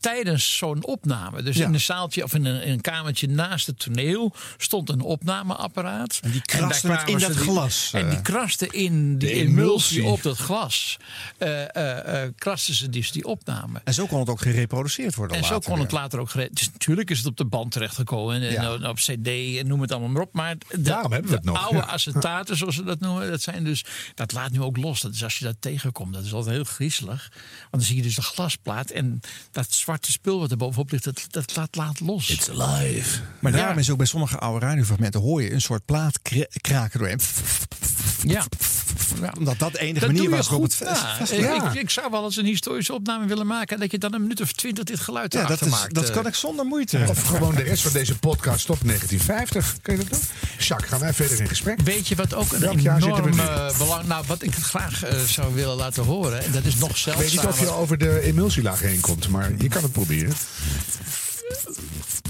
tijdens zo'n opname. Dus Ja. in een zaaltje of in een, in een kamertje naast het toneel stond een opnameapparaat. En die kraste in dat die- glas, En die eh. krasten in die emulsie op dat glas. eh, krasten ze dus die opname. En zo kon het ook gereproduceerd worden En zo kon het later ook gered. Dus natuurlijk is het op de band terechtgekomen. En, Ja. en op CD en noem het allemaal maar op. Maar de, Daarom hebben we het nog. oude Ja. acetaten, zoals ze dat noemen, dat zijn dus. Dat laat nu ook los. Dat is als je dat tegenkomt. Dat is altijd heel griezelig. Want dan zie je dus de glasplaat. En dat zwarte spul wat er bovenop ligt, dat, dat laat, laat los. It's alive. Maar Ja. daarom is ook bij sommige oude radiofragmenten hoor je een soort plaat kra- kraken doorheen. Ja. Ja. Omdat dat de enige Dat manier was goed Ik, Ja. ik, ik zou wel eens een historische opname willen maken. En dat je dan een minuut of twintig dit geluid Ja, dat, erachter is, maakt. dat eh. kan ik zonder moeite. Of gewoon de rest van deze podcast op 1950. Kun je dat doen? Jacques, gaan wij verder in gesprek? Weet je wat ook een Welk jaar zitten we enorm nu? eh, belang... Nou, wat ik graag eh, zou willen laten horen... en dat is nog Ik weet niet of je over de emulsielaag heen komt, maar je kan het proberen.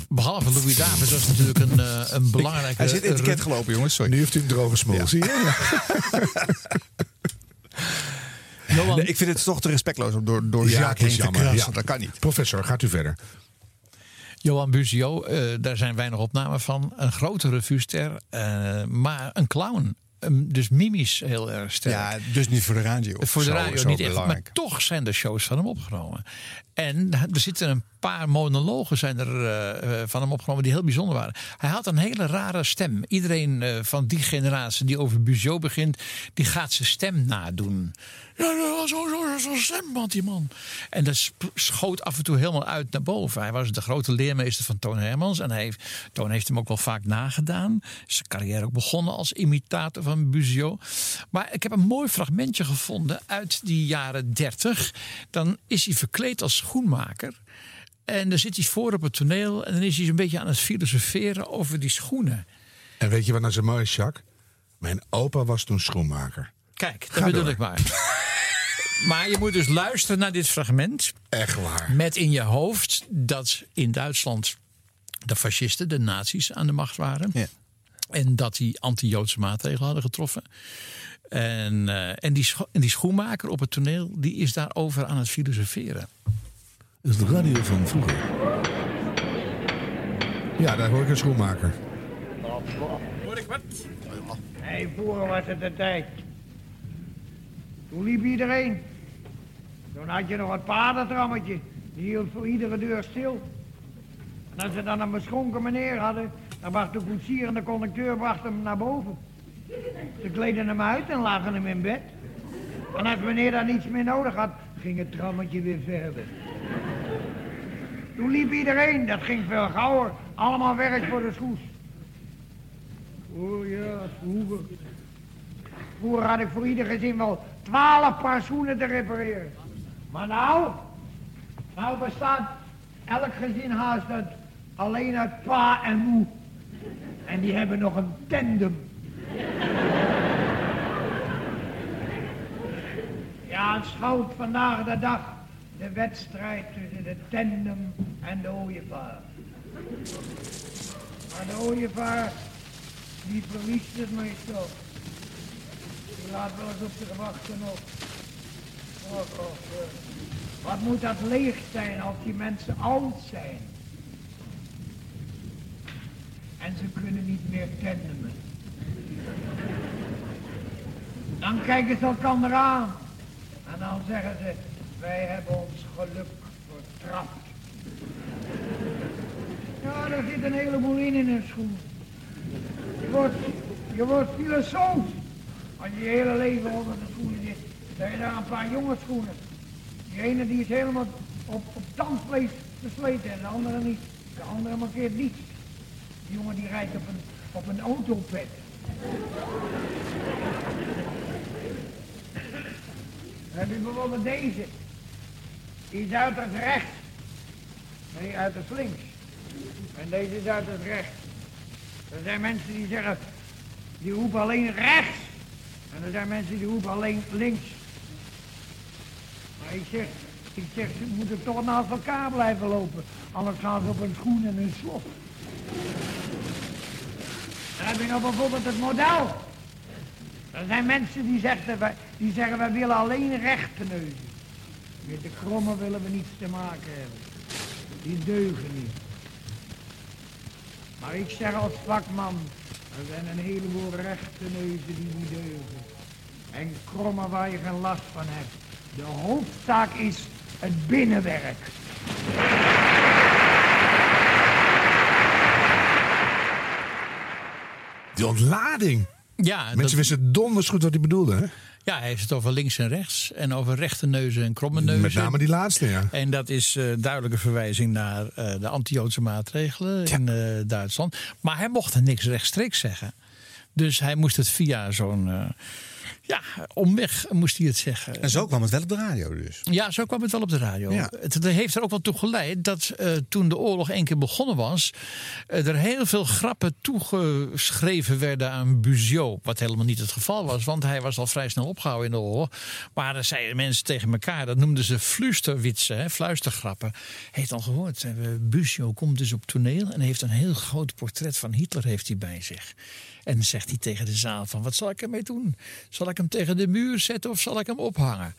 Behalve Louis Davids was natuurlijk een, eh, een belangrijke... Hij zit etiket gelopen, jongens. Sorry. Nu heeft u een droge smol, zie je? Johan, Nee, ik vind het toch te respectloos om door, door Ja, Jacques het is heen te jammer, krassen. ja. Dat kan niet. Professor, gaat u verder. Johan Buzio, eh, daar zijn weinig opnamen van. Een grote revuester, eh, maar een clown. Ehm, dus mimisch heel erg sterk. Ja, dus niet voor de radio. Voor de radio zo niet echt. Maar toch zijn er shows van hem opgenomen. En er zitten een paar monologen zijn er, eh, eh, van hem opgenomen die heel bijzonder waren. Hij had een hele rare stem. Iedereen eh, van die generatie die over Buzio begint, die gaat zijn stem nadoen. Ja, zo, zo stem had die man. En dat schoot af en toe helemaal uit naar boven. Hij was de grote leermeester van Toon Hermans. En hij heeft, Toon heeft hem ook wel vaak nagedaan. Zijn carrière ook begonnen als imitator van Buzio. Maar ik heb een mooi fragmentje gevonden uit die jaren 30. Dan is hij verkleed als schoenmaker. En dan zit hij voor op het toneel. En dan is hij zo'n beetje aan het filosoferen over die schoenen. En weet je wat nou zo mooi is, Jacques? Mijn opa was toen schoenmaker. Kijk, dat Ga bedoel door. ik maar. maar je moet dus luisteren naar dit fragment. Echt waar. Met in je hoofd dat in Duitsland de fascisten, de nazi's, aan de macht waren. En dat die anti-Joodse maatregelen hadden getroffen. En, eh, en, die, en die schoenmaker op het toneel, die is daarover aan het filosoferen. Dat is de radio van vroeger. Ja, daar hoor ik een schoenmaker. Hoor ik wat? Nee, vroeger was het de tijd. Toen liep iedereen. Toen had je nog het paardentrammetje. Die hield voor iedere deur stil. En als ze dan een beschonken meneer hadden, dan bracht de koetsier en de conducteur bracht hem naar boven. Ze kleden hem uit en lagen hem in bed. En als meneer dan niets meer nodig had, ging het trammetje weer verder. Toen liep iedereen, dat ging veel gauwer. Allemaal werk voor de schoes. Oh ja, vroeger. Vroeger had ik voor ieder gezin wel twaalf paar schoenen te repareren. Maar nou, nou bestaat elk gezin haast uit alleen uit pa en moe. En die hebben nog een tandem. Ja, schoot vandaag de dag de wedstrijd tussen de tandem en de ooievaar. Maar de ooievaar, die verliest het meestal. Laat wel eens op zich wachten op. Eh, wat moet dat leeg zijn als die mensen oud zijn? En ze kunnen niet meer tandemen. Dan kijken ze elkaar aan. En dan zeggen ze, wij hebben ons geluk vertrapt. Ja, daar zit een heleboel in in een schoen. Je wordt, je wordt filosoof. Als je hele leven onder de schoenen zit, dan je daar een paar jonge schoenen. Die ene die is helemaal op, op tandvlees versleten en de andere niet. De andere markeert niets. Die jongen die rijdt op een, op een autopet. Dan heb je bijvoorbeeld deze. Die is uit het rechts. Nee, uit het links. En deze is uit het rechts. Er zijn mensen die zeggen, die roepen alleen rechts. En er zijn mensen die roepen alleen links. Maar ik zeg, ik zeg, ze moeten toch naast elkaar blijven lopen. Anders gaan ze op een schoen en een slot. Dan heb je nog bijvoorbeeld het model. Er zijn mensen die zeggen, die zeggen wij willen alleen rechte neuzen. Met de kromme willen we niets te maken hebben. Die deugen niet. Maar ik zeg als vakman, er zijn een heleboel rechte neuzen die niet deugen. En kromme waar je geen last van hebt. De hoofdzaak is het binnenwerk. Die ontlading. Ja, Mensen dat- wisten donders goed wat hij bedoelde. Hè? Ja, hij heeft het over links en rechts. En over rechte neuzen en kromme neuzen. Met name die laatste, ja. En dat is eh duidelijke verwijzing naar eh, de anti-Joodse maatregelen in eh, Duitsland. Maar hij mocht er niks rechtstreeks zeggen. Dus hij moest het via zo'n ja, omweg moest hij het zeggen. En zo kwam het wel op de radio dus. Ja, zo kwam het wel op de radio. Ja. Het, heeft er ook wel toe geleid dat eh, toen de oorlog één keer begonnen was, eh, er heel veel grappen toegeschreven werden aan Buziot. Wat helemaal niet het geval was, want hij was al vrij snel opgehouden in de oorlog. Maar er zeiden mensen tegen elkaar, dat noemden ze fluisterwitsen, hè, fluistergrappen. Heeft al gehoord, eh, Buziot komt dus op toneel en heeft een heel groot portret van Hitler heeft hij bij zich. En zegt hij tegen de zaal van, wat zal ik ermee doen? Zal ik hem tegen de muur zetten of zal ik hem ophangen?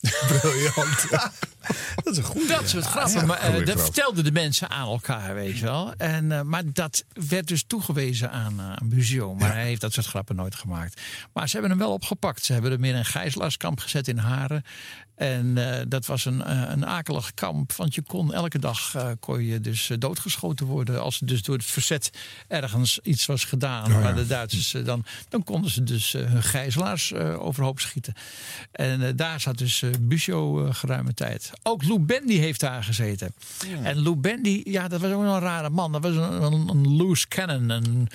Briljant. dat is een goede. Dat soort grappen. Ja, maar, eh, dat vertelden de mensen aan elkaar, weet je wel. En, eh, maar dat werd dus toegewezen aan, uh, aan Buziot. Maar hij heeft dat soort grappen nooit gemaakt. Maar ze hebben hem wel opgepakt. Ze hebben hem in een gijzelaarskamp gezet in Haren. En eh, dat was een, eh, een akelig kamp. Want je kon elke dag eh, kon je dus doodgeschoten worden. Als er dus door het verzet ergens iets was gedaan. Oh ja. de Duitsers dan, dan konden ze dus hun gijzelaars eh, overhoop schieten. En eh, daar zat dus eh, geruime tijd. Ook Lou Bendy heeft daar gezeten. En Lou Bendy, ja, dat was ook wel een rare man. Dat was een, een, een loose cannon. Een,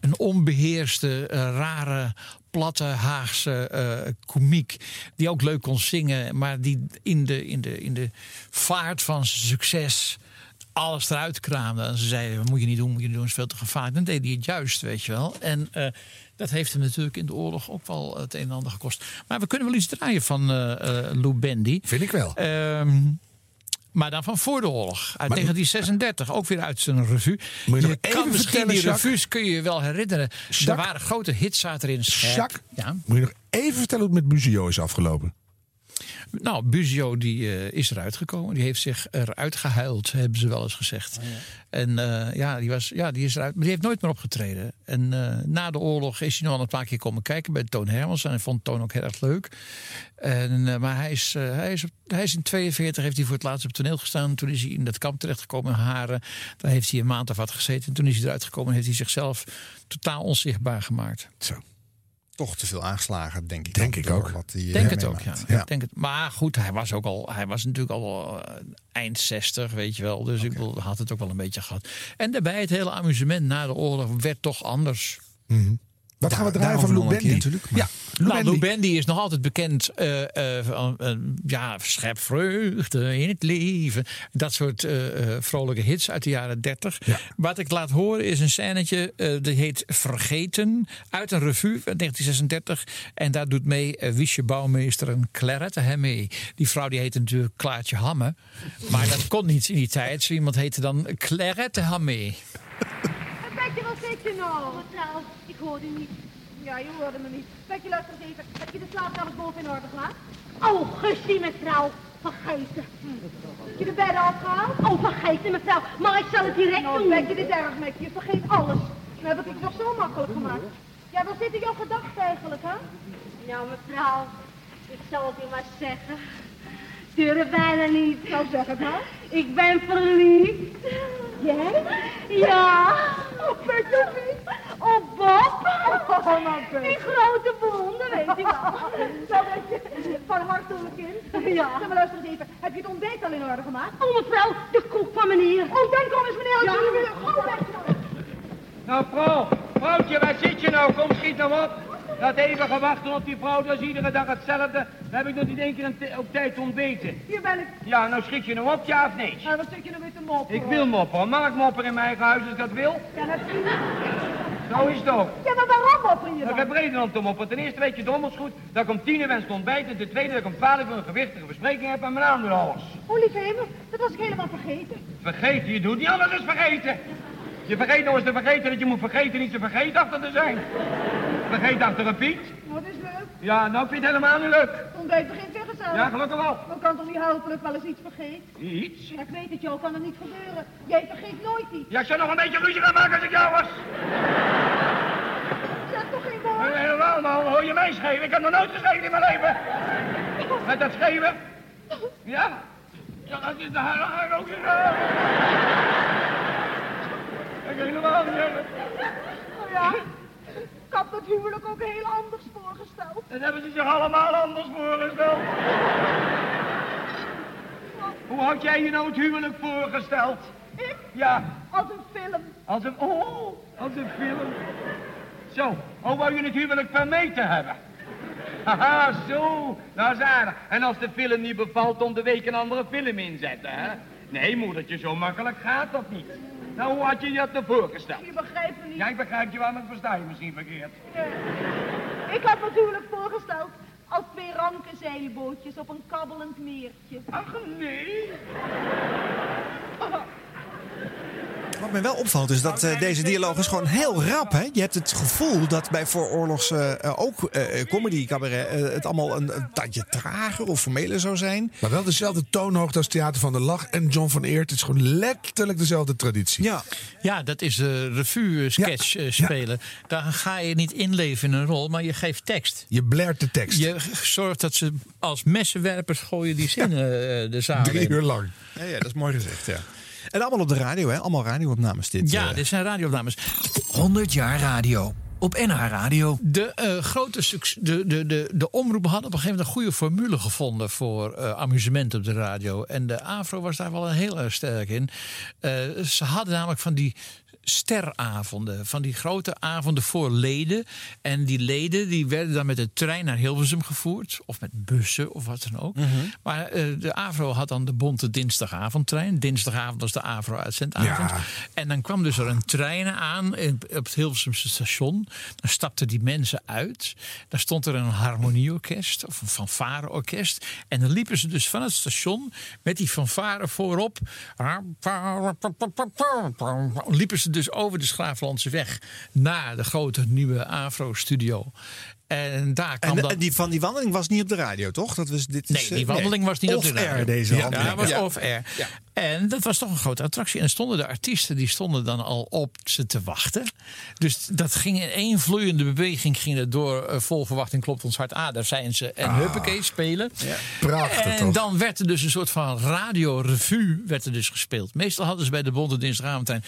een onbeheerste, eh, rare platte Haagse eh komiek. Die ook leuk kon zingen. Maar die in de, in de, in de vaart van zijn succes alles eruit kraamde. En ze zeiden, moet je niet doen, moet je niet doen, is veel te gevaarlijk. Dan deed hij het juist, weet je wel. En eh, dat heeft hem natuurlijk in de oorlog ook wel het een en ander gekost. Maar we kunnen wel iets draaien van eh, Lou Bendy. Vind ik wel. Ehm, maar dan van voor de oorlog. Uit 1936. Ook weer uit zijn revue. Moet je kan even misschien die revues kun je je wel herinneren. Jacques? Er waren grote hits zaten erin. Jacques, Ja. moet je nog even vertellen hoe het met Buzio is afgelopen? Nou, Buzio die, eh, is eruit gekomen. Die heeft zich eruit gehuild, hebben ze wel eens gezegd. En eh, ja, die was, ja, die is eruit. Maar die heeft nooit meer opgetreden. En eh, na de oorlog is hij nog een paar keer komen kijken bij Toon Hermans. En hij vond Toon ook heel erg leuk. En, maar hij is, hij, is, op- hij is in 42 heeft hij voor het laatst op toneel gestaan. Toen is hij in dat kamp terechtgekomen in Haren. Daar heeft hij een maand of wat gezeten. En toen is hij eruit gekomen en heeft hij zichzelf totaal onzichtbaar gemaakt. Zo. Toch te veel aangeslagen, denk ik. Denk ik ook. Wat die, Denk eh, het ook, ja. Ik Denk het. Maar goed, hij was ook al, hij was natuurlijk al eh, eind 60, weet je wel. Dus ik bedoel, had het ook wel een beetje gehad. En daarbij het hele amusement na de oorlog werd toch anders. Mhm. Wat gaan we draaien van Lou een Bendy? natuurlijk, Ja, Lou nou, Bendy. Lou Bendy is nog altijd bekend eh, eh, van eh, ja, schep vreugde in het leven. Dat soort eh, eh, vrolijke hits uit de jaren 30. Wat ik laat horen is een scènetje, eh die heet Vergeten. Uit een revue van 1936. En daar doet mee Wiesje Bouwmeester en Clarette hem mee. Die vrouw die heette natuurlijk Klaartje Hamme. Maar dat kon niet in die tijd. Zo iemand heette dan Clarette Hamme. Petje, wat zit je nou? Hoorde u niet. Ja, je hoorde me niet. Petje, luister eens even. Heb je de slaapkamer boven in orde gelaten? Oh, gustie, mevrouw. Vergeten. Heb je de bedden afgehaald? Oh, vergeten, mevrouw. Maar ik zal het direct Nou, doen. Petje, dit is erg met je. Je vergeet alles. Dan heb ik het toch zo makkelijk gemaakt. Ja, waar zitten jouw gedachten eigenlijk, hè? Nou, mevrouw, ik zal het u maar zeggen. Durf bijna niet. Nou, zeg het maar. Ik ben verliefd. Jij? Ja. Oh, op wie? Op Bob. Oh, nou. Die grote blonde, weet je wel. Nou, weet je, van harte kind. Ja. Zeg maar, luister eens even. Heb je het ontbijt al in orde gemaakt? Oh, mevrouw, de koek van meneer. Oh, dan kom eens meneer. Ja. Nou, vrouw, vrouwtje, waar zit je nou? Kom, schiet nou op. Dat eeuwige wachten op die vrouw, dat is iedere dag hetzelfde. Dan heb ik nog niet één keer op tijd ontbeten. Hier ben ik. Ja, nou schrik je nou op, ja of nee? Nou, wat zit je nou weer te mopperen? Ik wil mopperen. Mag ik mopperen in mijn eigen huis als ik dat wil? Ja, natuurlijk. Zo is het ook. Ja, maar waarom mopperen je Ik dan? heb reden om te mopperen. Ten eerste weet je donders goed dat ik om tien uur wens te ontbijten. En ten tweede dat ik om twaalf uur een gewichtige bespreking heb met mijn aandeelhouders. Oh, lieve hemel, dat was ik helemaal vergeten. Vergeten, je doet niet alles is vergeten. Je vergeet nog eens te vergeten dat je moet vergeten niet te vergeetachtig te zijn. Vergeet achter een Piet. Wat is leuk. Ja, nou vind je het helemaal niet leuk. Ontbijt begint weer gezellig. Ja, gelukkig wel. Maar kan toch niet ik wel eens iets vergeet? Iets? Ja, ik weet het, jou kan het niet gebeuren. Jij vergeet nooit iets. Ja, ik zou nog een beetje ruzie gaan maken als ik jou was. Zeg toch geen woord? Nee, helemaal man, hoor je mij schreeuwen? Ik heb nog nooit geschreven in mijn leven. Met dat schreeuwen? Ja? Ja, dat is de haar ook helemaal niet hebben. Oh ja, ik had dat huwelijk ook heel anders voorgesteld. Dat hebben ze zich allemaal anders voorgesteld. Hoe had jij je nou het huwelijk voorgesteld? Ik? Ja, Als een film. als een... Oh, als een film. Zo, hoe wou je het huwelijk vermeten hebben? Haha, zo, dat is aardig. En als de film niet bevalt, om de week een andere film inzetten, hè? Nee, moedertje, zo makkelijk gaat dat niet. Nou, hoe had je je dat voorgesteld? Je begrijpt me niet. Ja, ik begrijp je wel, maar versta je misschien verkeerd. Ik had natuurlijk voorgesteld als twee ranke zeilbootjes op een kabbelend meertje. Ach nee. Wat mij wel opvalt is dat eh, deze dialoog is gewoon heel rap. Hè? Je hebt het gevoel dat bij vooroorlogs eh, ook eh, comedy, cabaret, het allemaal een, een tandje trager of formeler zou zijn. Maar wel dezelfde toonhoogte als Theater van de Lach en John van Eert. Het is gewoon letterlijk dezelfde traditie. Ja, Ja, dat is de revue-sketch spelen. Daar ga je niet inleven in een rol, maar je geeft tekst. Je blert de tekst. Je zorgt dat ze als messenwerpers gooien die zinnen de zaal Drie in. uur lang. Ja, ja, dat is mooi gezegd, ja. En allemaal op de radio, hè? Allemaal radioopnames dit. Ja, eh. dit zijn radioopnames. 100 jaar radio. Op NH Radio. De eh, grote succes, de, de, de, de omroepen hadden op een gegeven moment een goede formule gevonden voor eh, amusement op de radio. En de AVRO was daar wel heel erg sterk in. Eh, ze hadden namelijk van die steravonden, van die grote avonden voor leden. En die leden die werden dan met de trein naar Hilversum gevoerd. Of met bussen of wat dan ook. Maar eh, de AVRO had dan de bonte dinsdagavondtrein. Dinsdagavond was de AVRO-uitzendavond. Ja. En dan kwam dus er een trein aan in- op het Hilversumse station. Dan stapten die mensen uit. Dan stond er een harmonieorkest of een fanfareorkest. En dan liepen ze dus van het station met die fanfare voorop. Liepen ze dus over de Schraaflandse weg naar de grote nieuwe Afro-studio. En daar kwam En, dan... en die, van die wandeling was niet op de radio, toch? Dat was, dit Nee, is, die eh, wandeling was niet op de Off-air, radio. deze ja, wandeling. Ja, was Ja. En dat was toch een grote attractie. En er stonden de artiesten, die stonden dan al op ze te wachten. Dus dat ging in één vloeiende beweging ging het door. eh, vol verwachting klopt ons hart. Ah, daar zijn ze. En huppakee, spelen. Prachtig En toch? dan werd er dus een soort van radiorevue werd er dus gespeeld. Meestal hadden ze bij de Bonte Dinsdagavondtrein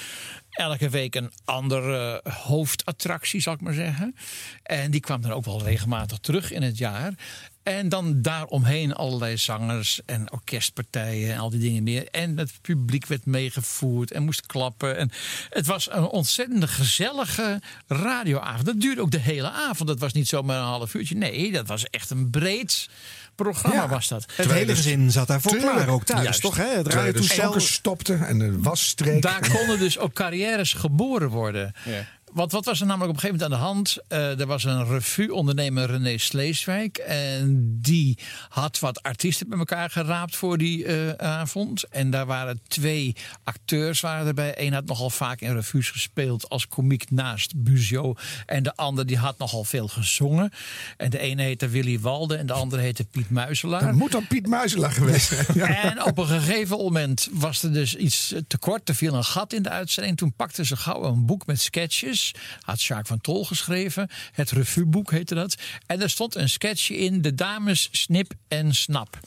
elke week een andere hoofdattractie, zal ik maar zeggen. En die kwam dan ook wel regelmatig terug in het jaar. En dan daaromheen allerlei zangers en orkestpartijen en al die dingen meer. En het publiek werd meegevoerd en moest klappen. En het was een ontzettend gezellige radioavond. Dat duurde ook de hele avond. Dat was niet zomaar een half uurtje. Nee, dat was echt een breed programma was dat. Het hele gezin zat daarvoor Tuurlijk. klaar ook thuis, Juist. toch? Hè? Het radiotoestel. stopte en de wasstreek. Daar konden dus ook carrières geboren worden. Want wat was er namelijk op een gegeven moment aan de hand? Eh, er was een revue-ondernemer René Sleeswijk. En die had wat artiesten bij elkaar geraapt voor die eh, avond. En daar waren twee acteurs waren erbij. Eén had nogal vaak in revues gespeeld als komiek naast Buzio. En de ander die had nogal veel gezongen. En de ene heette Willy Walde en de andere heette Piet Muizelaar. Dat moet dan Piet Muizelaar geweest zijn. Ja. En op een gegeven moment was er dus iets tekort. Er viel een gat in de uitzending. Toen pakte ze gauw een boek met sketches. Had Sjaak van Tol geschreven. Het revueboek heette dat. En er stond een sketchje in. De dames Snip en Snap.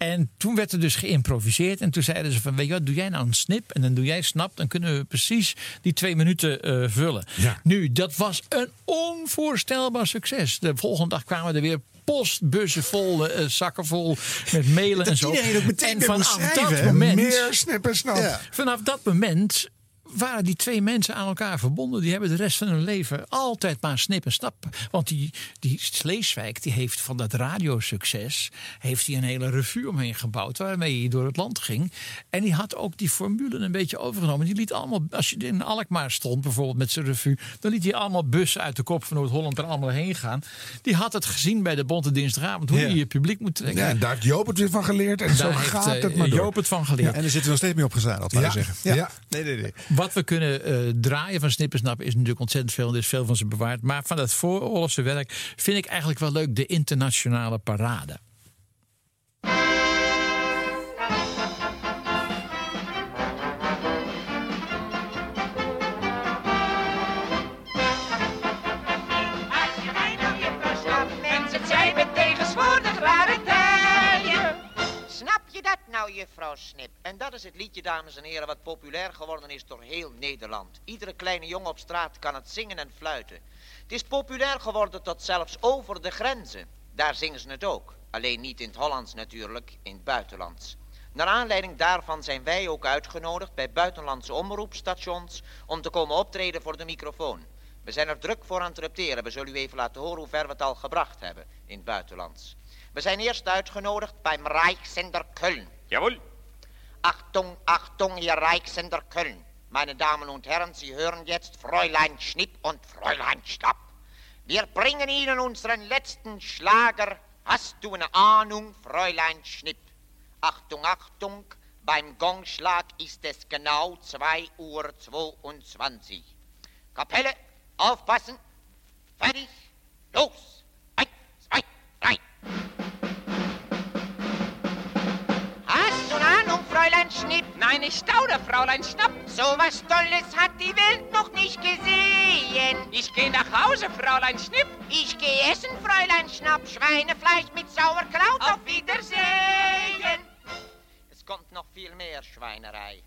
En toen werd er dus geïmproviseerd. En toen zeiden ze van, weet je wat, doe jij nou een snip en dan doe jij snap. Dan kunnen we precies die twee minuten eh, vullen. Nu, dat was een onvoorstelbaar succes. De volgende dag kwamen er weer postbussen vol, eh, zakken vol met mailen en zo. en vanaf dat moment, Meer snip en snap. Ja. vanaf dat moment waren die twee mensen aan elkaar verbonden. Die hebben de rest van hun leven altijd maar snip en snap. Want die, die Sleeswijk die heeft van dat radiosucces... heeft hij een hele revue omheen gebouwd... waarmee hij door het land ging. En die had ook die formule een beetje overgenomen. Die liet allemaal, als je in Alkmaar stond bijvoorbeeld met zijn revue... dan liet hij allemaal bussen uit de kop van Noord-Holland er allemaal heen gaan. Die had het gezien bij de Bonte Dinsdagavond... hoe Ja. je je publiek moet trekken. Ja, en daar heeft Joop het weer van geleerd. En zo heeft, gaat eh, het maar door. Joop het van geleerd. En er zitten we nog steeds mee opgezadeld, je Ja. zeggen. Ja. Nee, nee, nee. Wat we kunnen eh, draaien van Snippersnap is natuurlijk ontzettend veel. Er is veel van ze bewaard. Maar van dat vooroorlogse werk vind ik eigenlijk wel leuk de internationale parade. Nou, juffrouw Snip? En dat is het liedje, dames en heren, wat populair geworden is door heel Nederland. Iedere kleine jongen op straat kan het zingen en fluiten. Het is populair geworden tot zelfs over de grenzen. Daar zingen ze het ook. Alleen niet in het Hollands natuurlijk, in het buitenlands. Naar aanleiding daarvan zijn wij ook uitgenodigd bij buitenlandse omroepstations om te komen optreden voor de microfoon. We zijn er druk voor aan het repeteren. We zullen u even laten horen hoe ver we het al gebracht hebben in het buitenlands. We zijn eerst uitgenodigd bij Reichsender Köln. Jawohl. Achtung, Achtung, ihr Reichsender Köln. Meine Damen und Herren, Sie hören jetzt Fräulein Schnipp und Fräulein Schnapp. Wir bringen Ihnen unseren letzten Schlager. Hast du eine Ahnung, Fräulein Schnipp? Achtung, Achtung, beim Gongschlag ist es genau 2 Uhr 22. Kapelle, aufpassen. Fertig, los. Eins, zwei, drei. Schnipp? Nein, ich staude, Fräulein Schnapp. So was Tolles hat die Welt noch nicht gesehen. Ich gehe nach Hause, Fräulein Schnipp. Ich gehe essen, Fräulein Schnapp. Schweinefleisch mit Sauerkraut. Auf Wiedersehen. Es kommt noch viel mehr Schweinerei.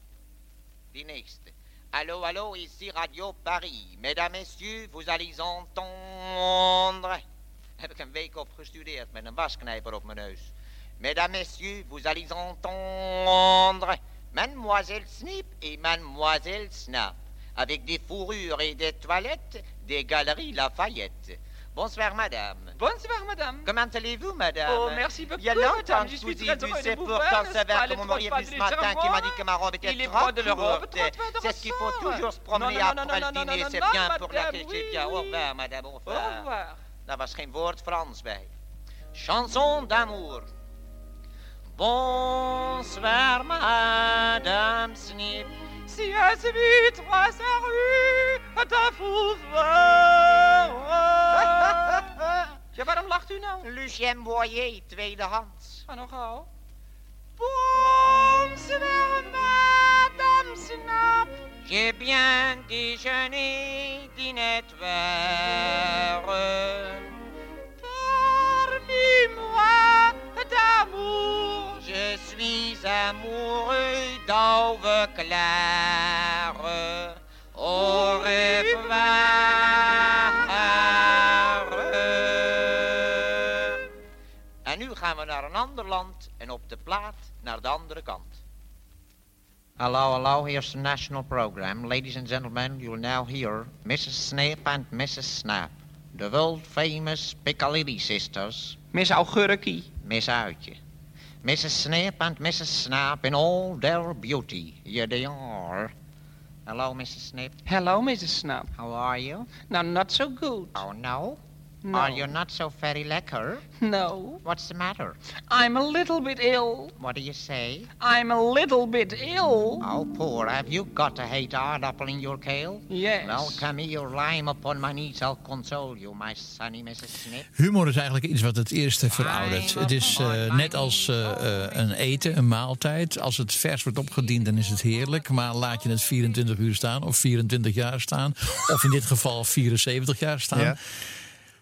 Die nächste. Allô, allô, ici Radio Paris. Mesdames, messieurs, vous allez entendre. Heb ik een week op gestudeerd met een wasknijper op mijn neus. Mesdames, messieurs, vous allez entendre. Mademoiselle Snip et Mademoiselle Snap. Avec des fourrures et des toilettes des galeries Lafayette. Bonsoir, madame. Bonsoir, madame. Comment allez-vous, madame? Oh, merci beaucoup, Il y a longtemps que Je vous ai vu, c'est vous pourtant voir, n'est-ce sévère pas, que les vous trois m'auriez vu ce matin qui m'a dit que ma robe était Il trop de courte. C'est ce qu'il faut toujours se promener après le dîner, c'est bien pour la critique. oui, Au revoir, madame, au Au revoir. revoir. Daar was geen woord Frans bij. Chanson d'amour. Bonsoir, madame Snip. Si ce but, trois rue, ta. Ja, waarom lacht u nou? Lucien Boyer, tweedehands. Ga nog gauw. Bonsoir, madame Snap. J'ai bien déjeuné, dîner vert. Parle-moi d'amour. Suis amoureux d'Auve Claire. Au revoir. gaan we naar een ander land en op de plaat naar de andere kant. Hallo, hallo, here's the national program. Ladies and gentlemen, you'll now hear Mrs. Snap and Mrs. Snap. The world famous Piccalilli sisters. Miss Augurkie. Miss Uitje. Mrs. Snap and Mrs. Snap in all their beauty. Here they are. Hello, Mrs. Snip. Hello, Mrs. Snap. How are you? No, not so good. Oh, no? No. Are you not so very lekker? No. What's the matter? I'm a little bit ill. What do you say? I'm a little bit ill. Oh, poor. Have you got a hate aardappel in your kale? Yes. Well, come here, lie upon my knees. I'll console you, my sonny Mrs. Snip. Humor is eigenlijk iets wat het eerste veroudert. Het is eh, net als eh, eh, een eten, een maaltijd. Als het vers wordt opgediend, dan is het heerlijk. Maar laat je het 24 uur staan, of 24 jaar staan, of in dit geval 74 jaar staan. Ja.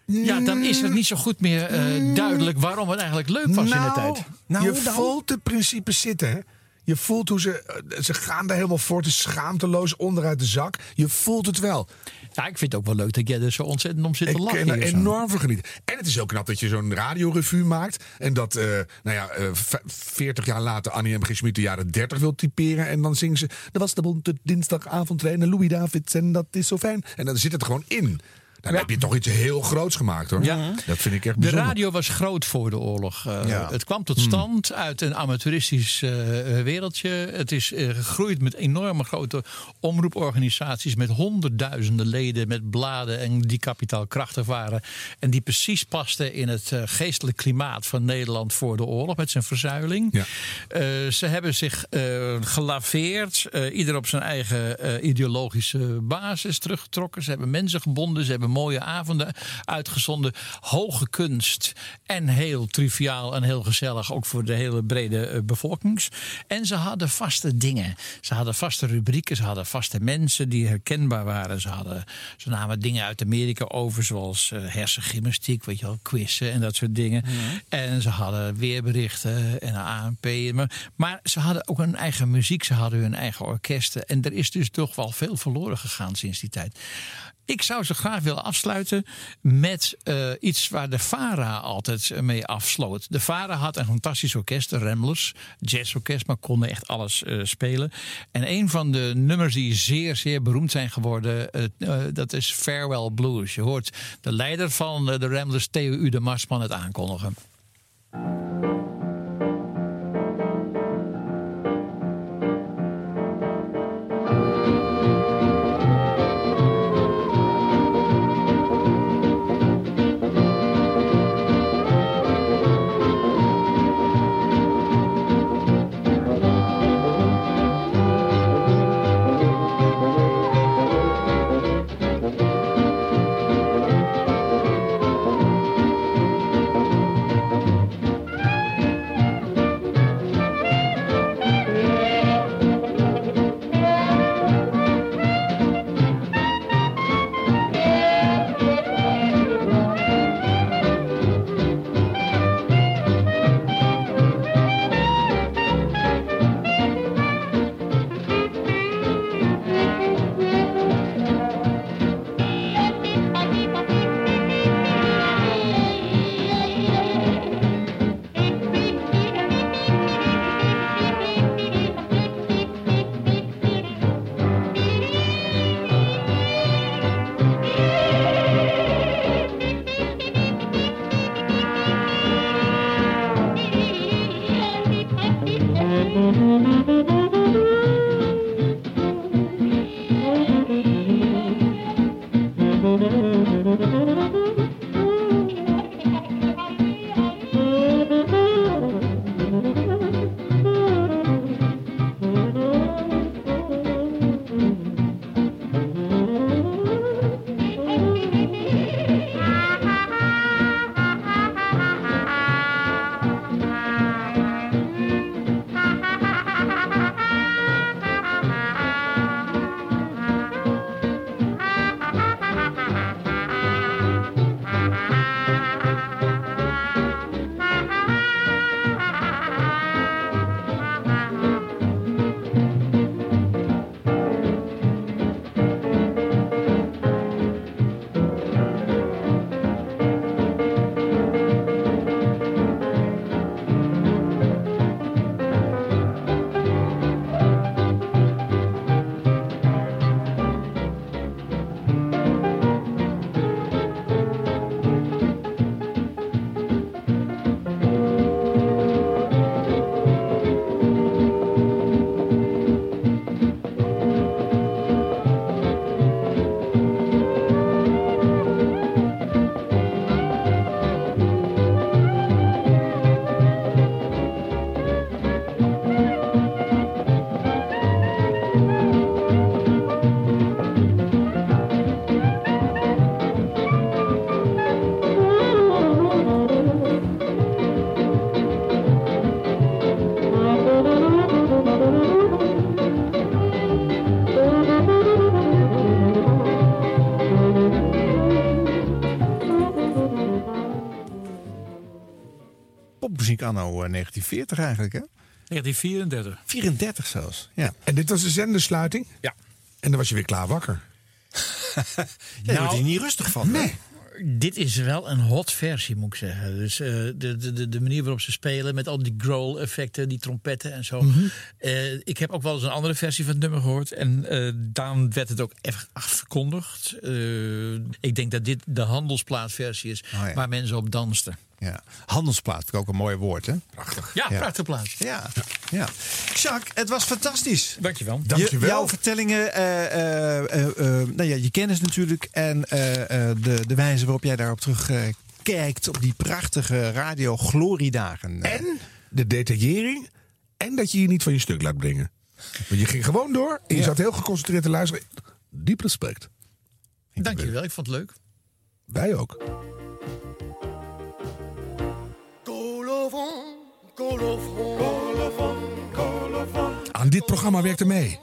Ja, dan is het niet zo goed meer eh, duidelijk waarom het eigenlijk leuk was in de tijd. nou, je nou. voelt de principes zitten, hè? Je voelt hoe ze... eh, Ze gaan er helemaal voor. Het is schaamteloos onderuit de zak. Je voelt het wel. Ja, ik vind het ook wel leuk dat jij er zo ontzettend om zit te Ik lachen. kan er hier zo. enorm van genieten. En het is ook knap dat je zo'n radiorevue maakt. En dat, eh, nou ja, eh, v- 40 jaar later Annie M. G. Schmid de jaren 30 wil typeren. En dan zingen ze... Er was de bonte dinsdagavondtrein en Louis Davids en dat is zo fijn. En dan zit het er gewoon in. Dan heb je toch iets heel groots gemaakt, hoor. Ja. Dat vind ik echt De bijzonder. radio was groot voor de oorlog. Eh, Ja. Het kwam tot Hmm. stand uit een amateuristisch eh, wereldje. Het is eh, gegroeid met enorme grote omroeporganisaties... met honderdduizenden leden, met bladen en die kapitaalkrachtig waren. En die precies pasten in het eh, geestelijk klimaat van Nederland voor de oorlog... met zijn verzuiling. Eh, ze hebben zich eh, gelaveerd, eh, ieder op zijn eigen eh, ideologische basis teruggetrokken. Ze hebben mensen gebonden, ze hebben mooie avonden uitgezonden. Hoge kunst en heel triviaal en heel gezellig, ook voor de hele brede eh, bevolkings. En ze hadden vaste dingen. Ze hadden vaste rubrieken, ze hadden vaste mensen die herkenbaar waren. Ze, hadden, ze namen dingen uit Amerika over, zoals eh, hersengymnastiek, weet je wel, quizzen en dat soort dingen. En ze hadden weerberichten en ANP. Maar, maar ze hadden ook hun eigen muziek, ze hadden hun eigen orkesten. En er is dus toch wel veel verloren gegaan sinds die tijd. Ik zou ze graag willen afsluiten met eh, iets waar de VARA altijd mee afsloot. De VARA had een fantastisch orkest, de Ramblers, jazzorkest, maar konden echt alles eh, spelen. En een van de nummers die zeer, zeer beroemd zijn geworden, eh, eh, dat is Farewell Blues. Je hoort de leider van eh, de Ramblers, Theo U. de Marsman, het aankondigen. Anno eh, 1940 eigenlijk, hè? 1934. 34 zelfs, ja. En dit was de zendersluiting? Ja. En dan was je weer klaar wakker. Ja, je wordt hier niet rustig van. hè? Dit is wel een hot versie, moet ik zeggen. Dus eh, de, de, de, manier waarop ze spelen met al die growl-effecten, die trompetten en zo. Mhm. Eh, ik heb ook wel eens een andere versie van het nummer gehoord. En eh dan werd het ook even afgekondigd. Ik denk dat dit de handelsplaatversie is Oh ja. waar mensen op dansten. Ja. Handelsplaat, ook een mooi woord, hè? Prachtig. Ja, plaats. Ja, ja. Jacques, het was fantastisch. Dankjewel. Dankjewel. Je, jouw vertellingen, eh, eh, eh, nou ja, je kennis natuurlijk en eh, eh, de, de wijze waarop jij daarop terug eh, kijkt op die prachtige radio gloriedagen. En de detaillering. En dat je je niet van je stuk laat brengen. Want je ging gewoon door en je Ja. zat heel geconcentreerd te luisteren. Diep respect. Dankjewel, ik vond het leuk. Wij ook. Aan dit programma werkte mee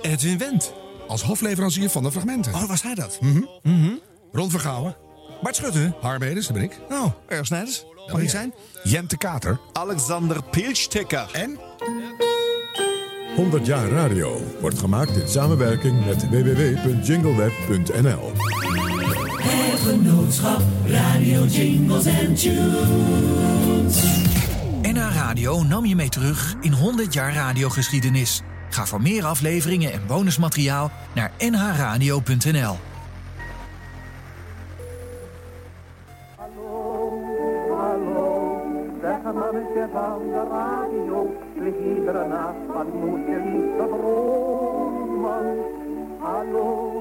Edwin Wendt. als hofleverancier van de fragmenten. Oh, was hij dat? Ron Vergouwen, Bart Schutte. Harmeders, dat ben ik. Oh, Erg Snijders. Mag ik zijn? Jente Kater. Alexander Pilstekker. En 100 jaar radio wordt gemaakt in samenwerking met www.jingleweb.nl. Het genootschap Radio Jingles en Tunes. NH Radio nam je mee terug in 100 jaar radiogeschiedenis. Ga voor meer afleveringen en bonusmateriaal naar nhradio.nl. Zeg mannetje van de radio, lig iedere nacht, wat moet je niet dromen? Hallo,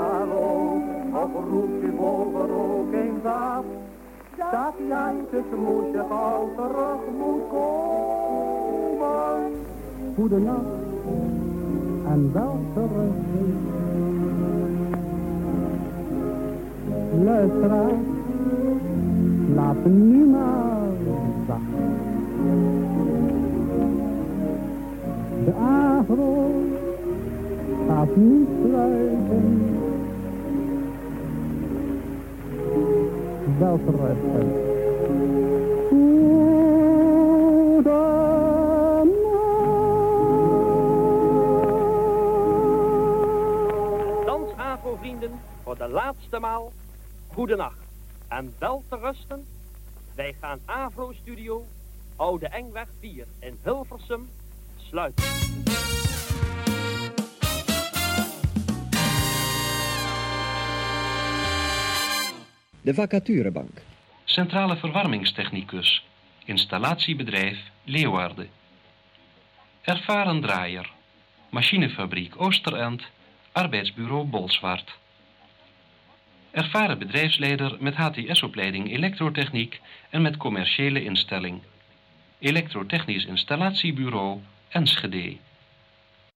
hallo, of roep je boven dat Jantjes moesje gauw terug moet komen. Goedenacht en wel terug. Luisteraar, laat maar wachten. De agro gaat niet sluiten. Wel terug. Dansavo-vrienden, voor de laatste maal, goedenacht. En wel te rusten, wij gaan Avro-studio, Oude Engweg 4 in Hilversum, sluiten. De vacaturebank. Centrale verwarmingstechnicus. Installatiebedrijf Leeuwarden. Ervaren draaier. Machinefabriek Oosterend. Arbeidsbureau Bolsward. Ervaren bedrijfsleider met HTS-opleiding elektrotechniek en met commerciële instelling. Elektrotechnisch installatiebureau Enschede.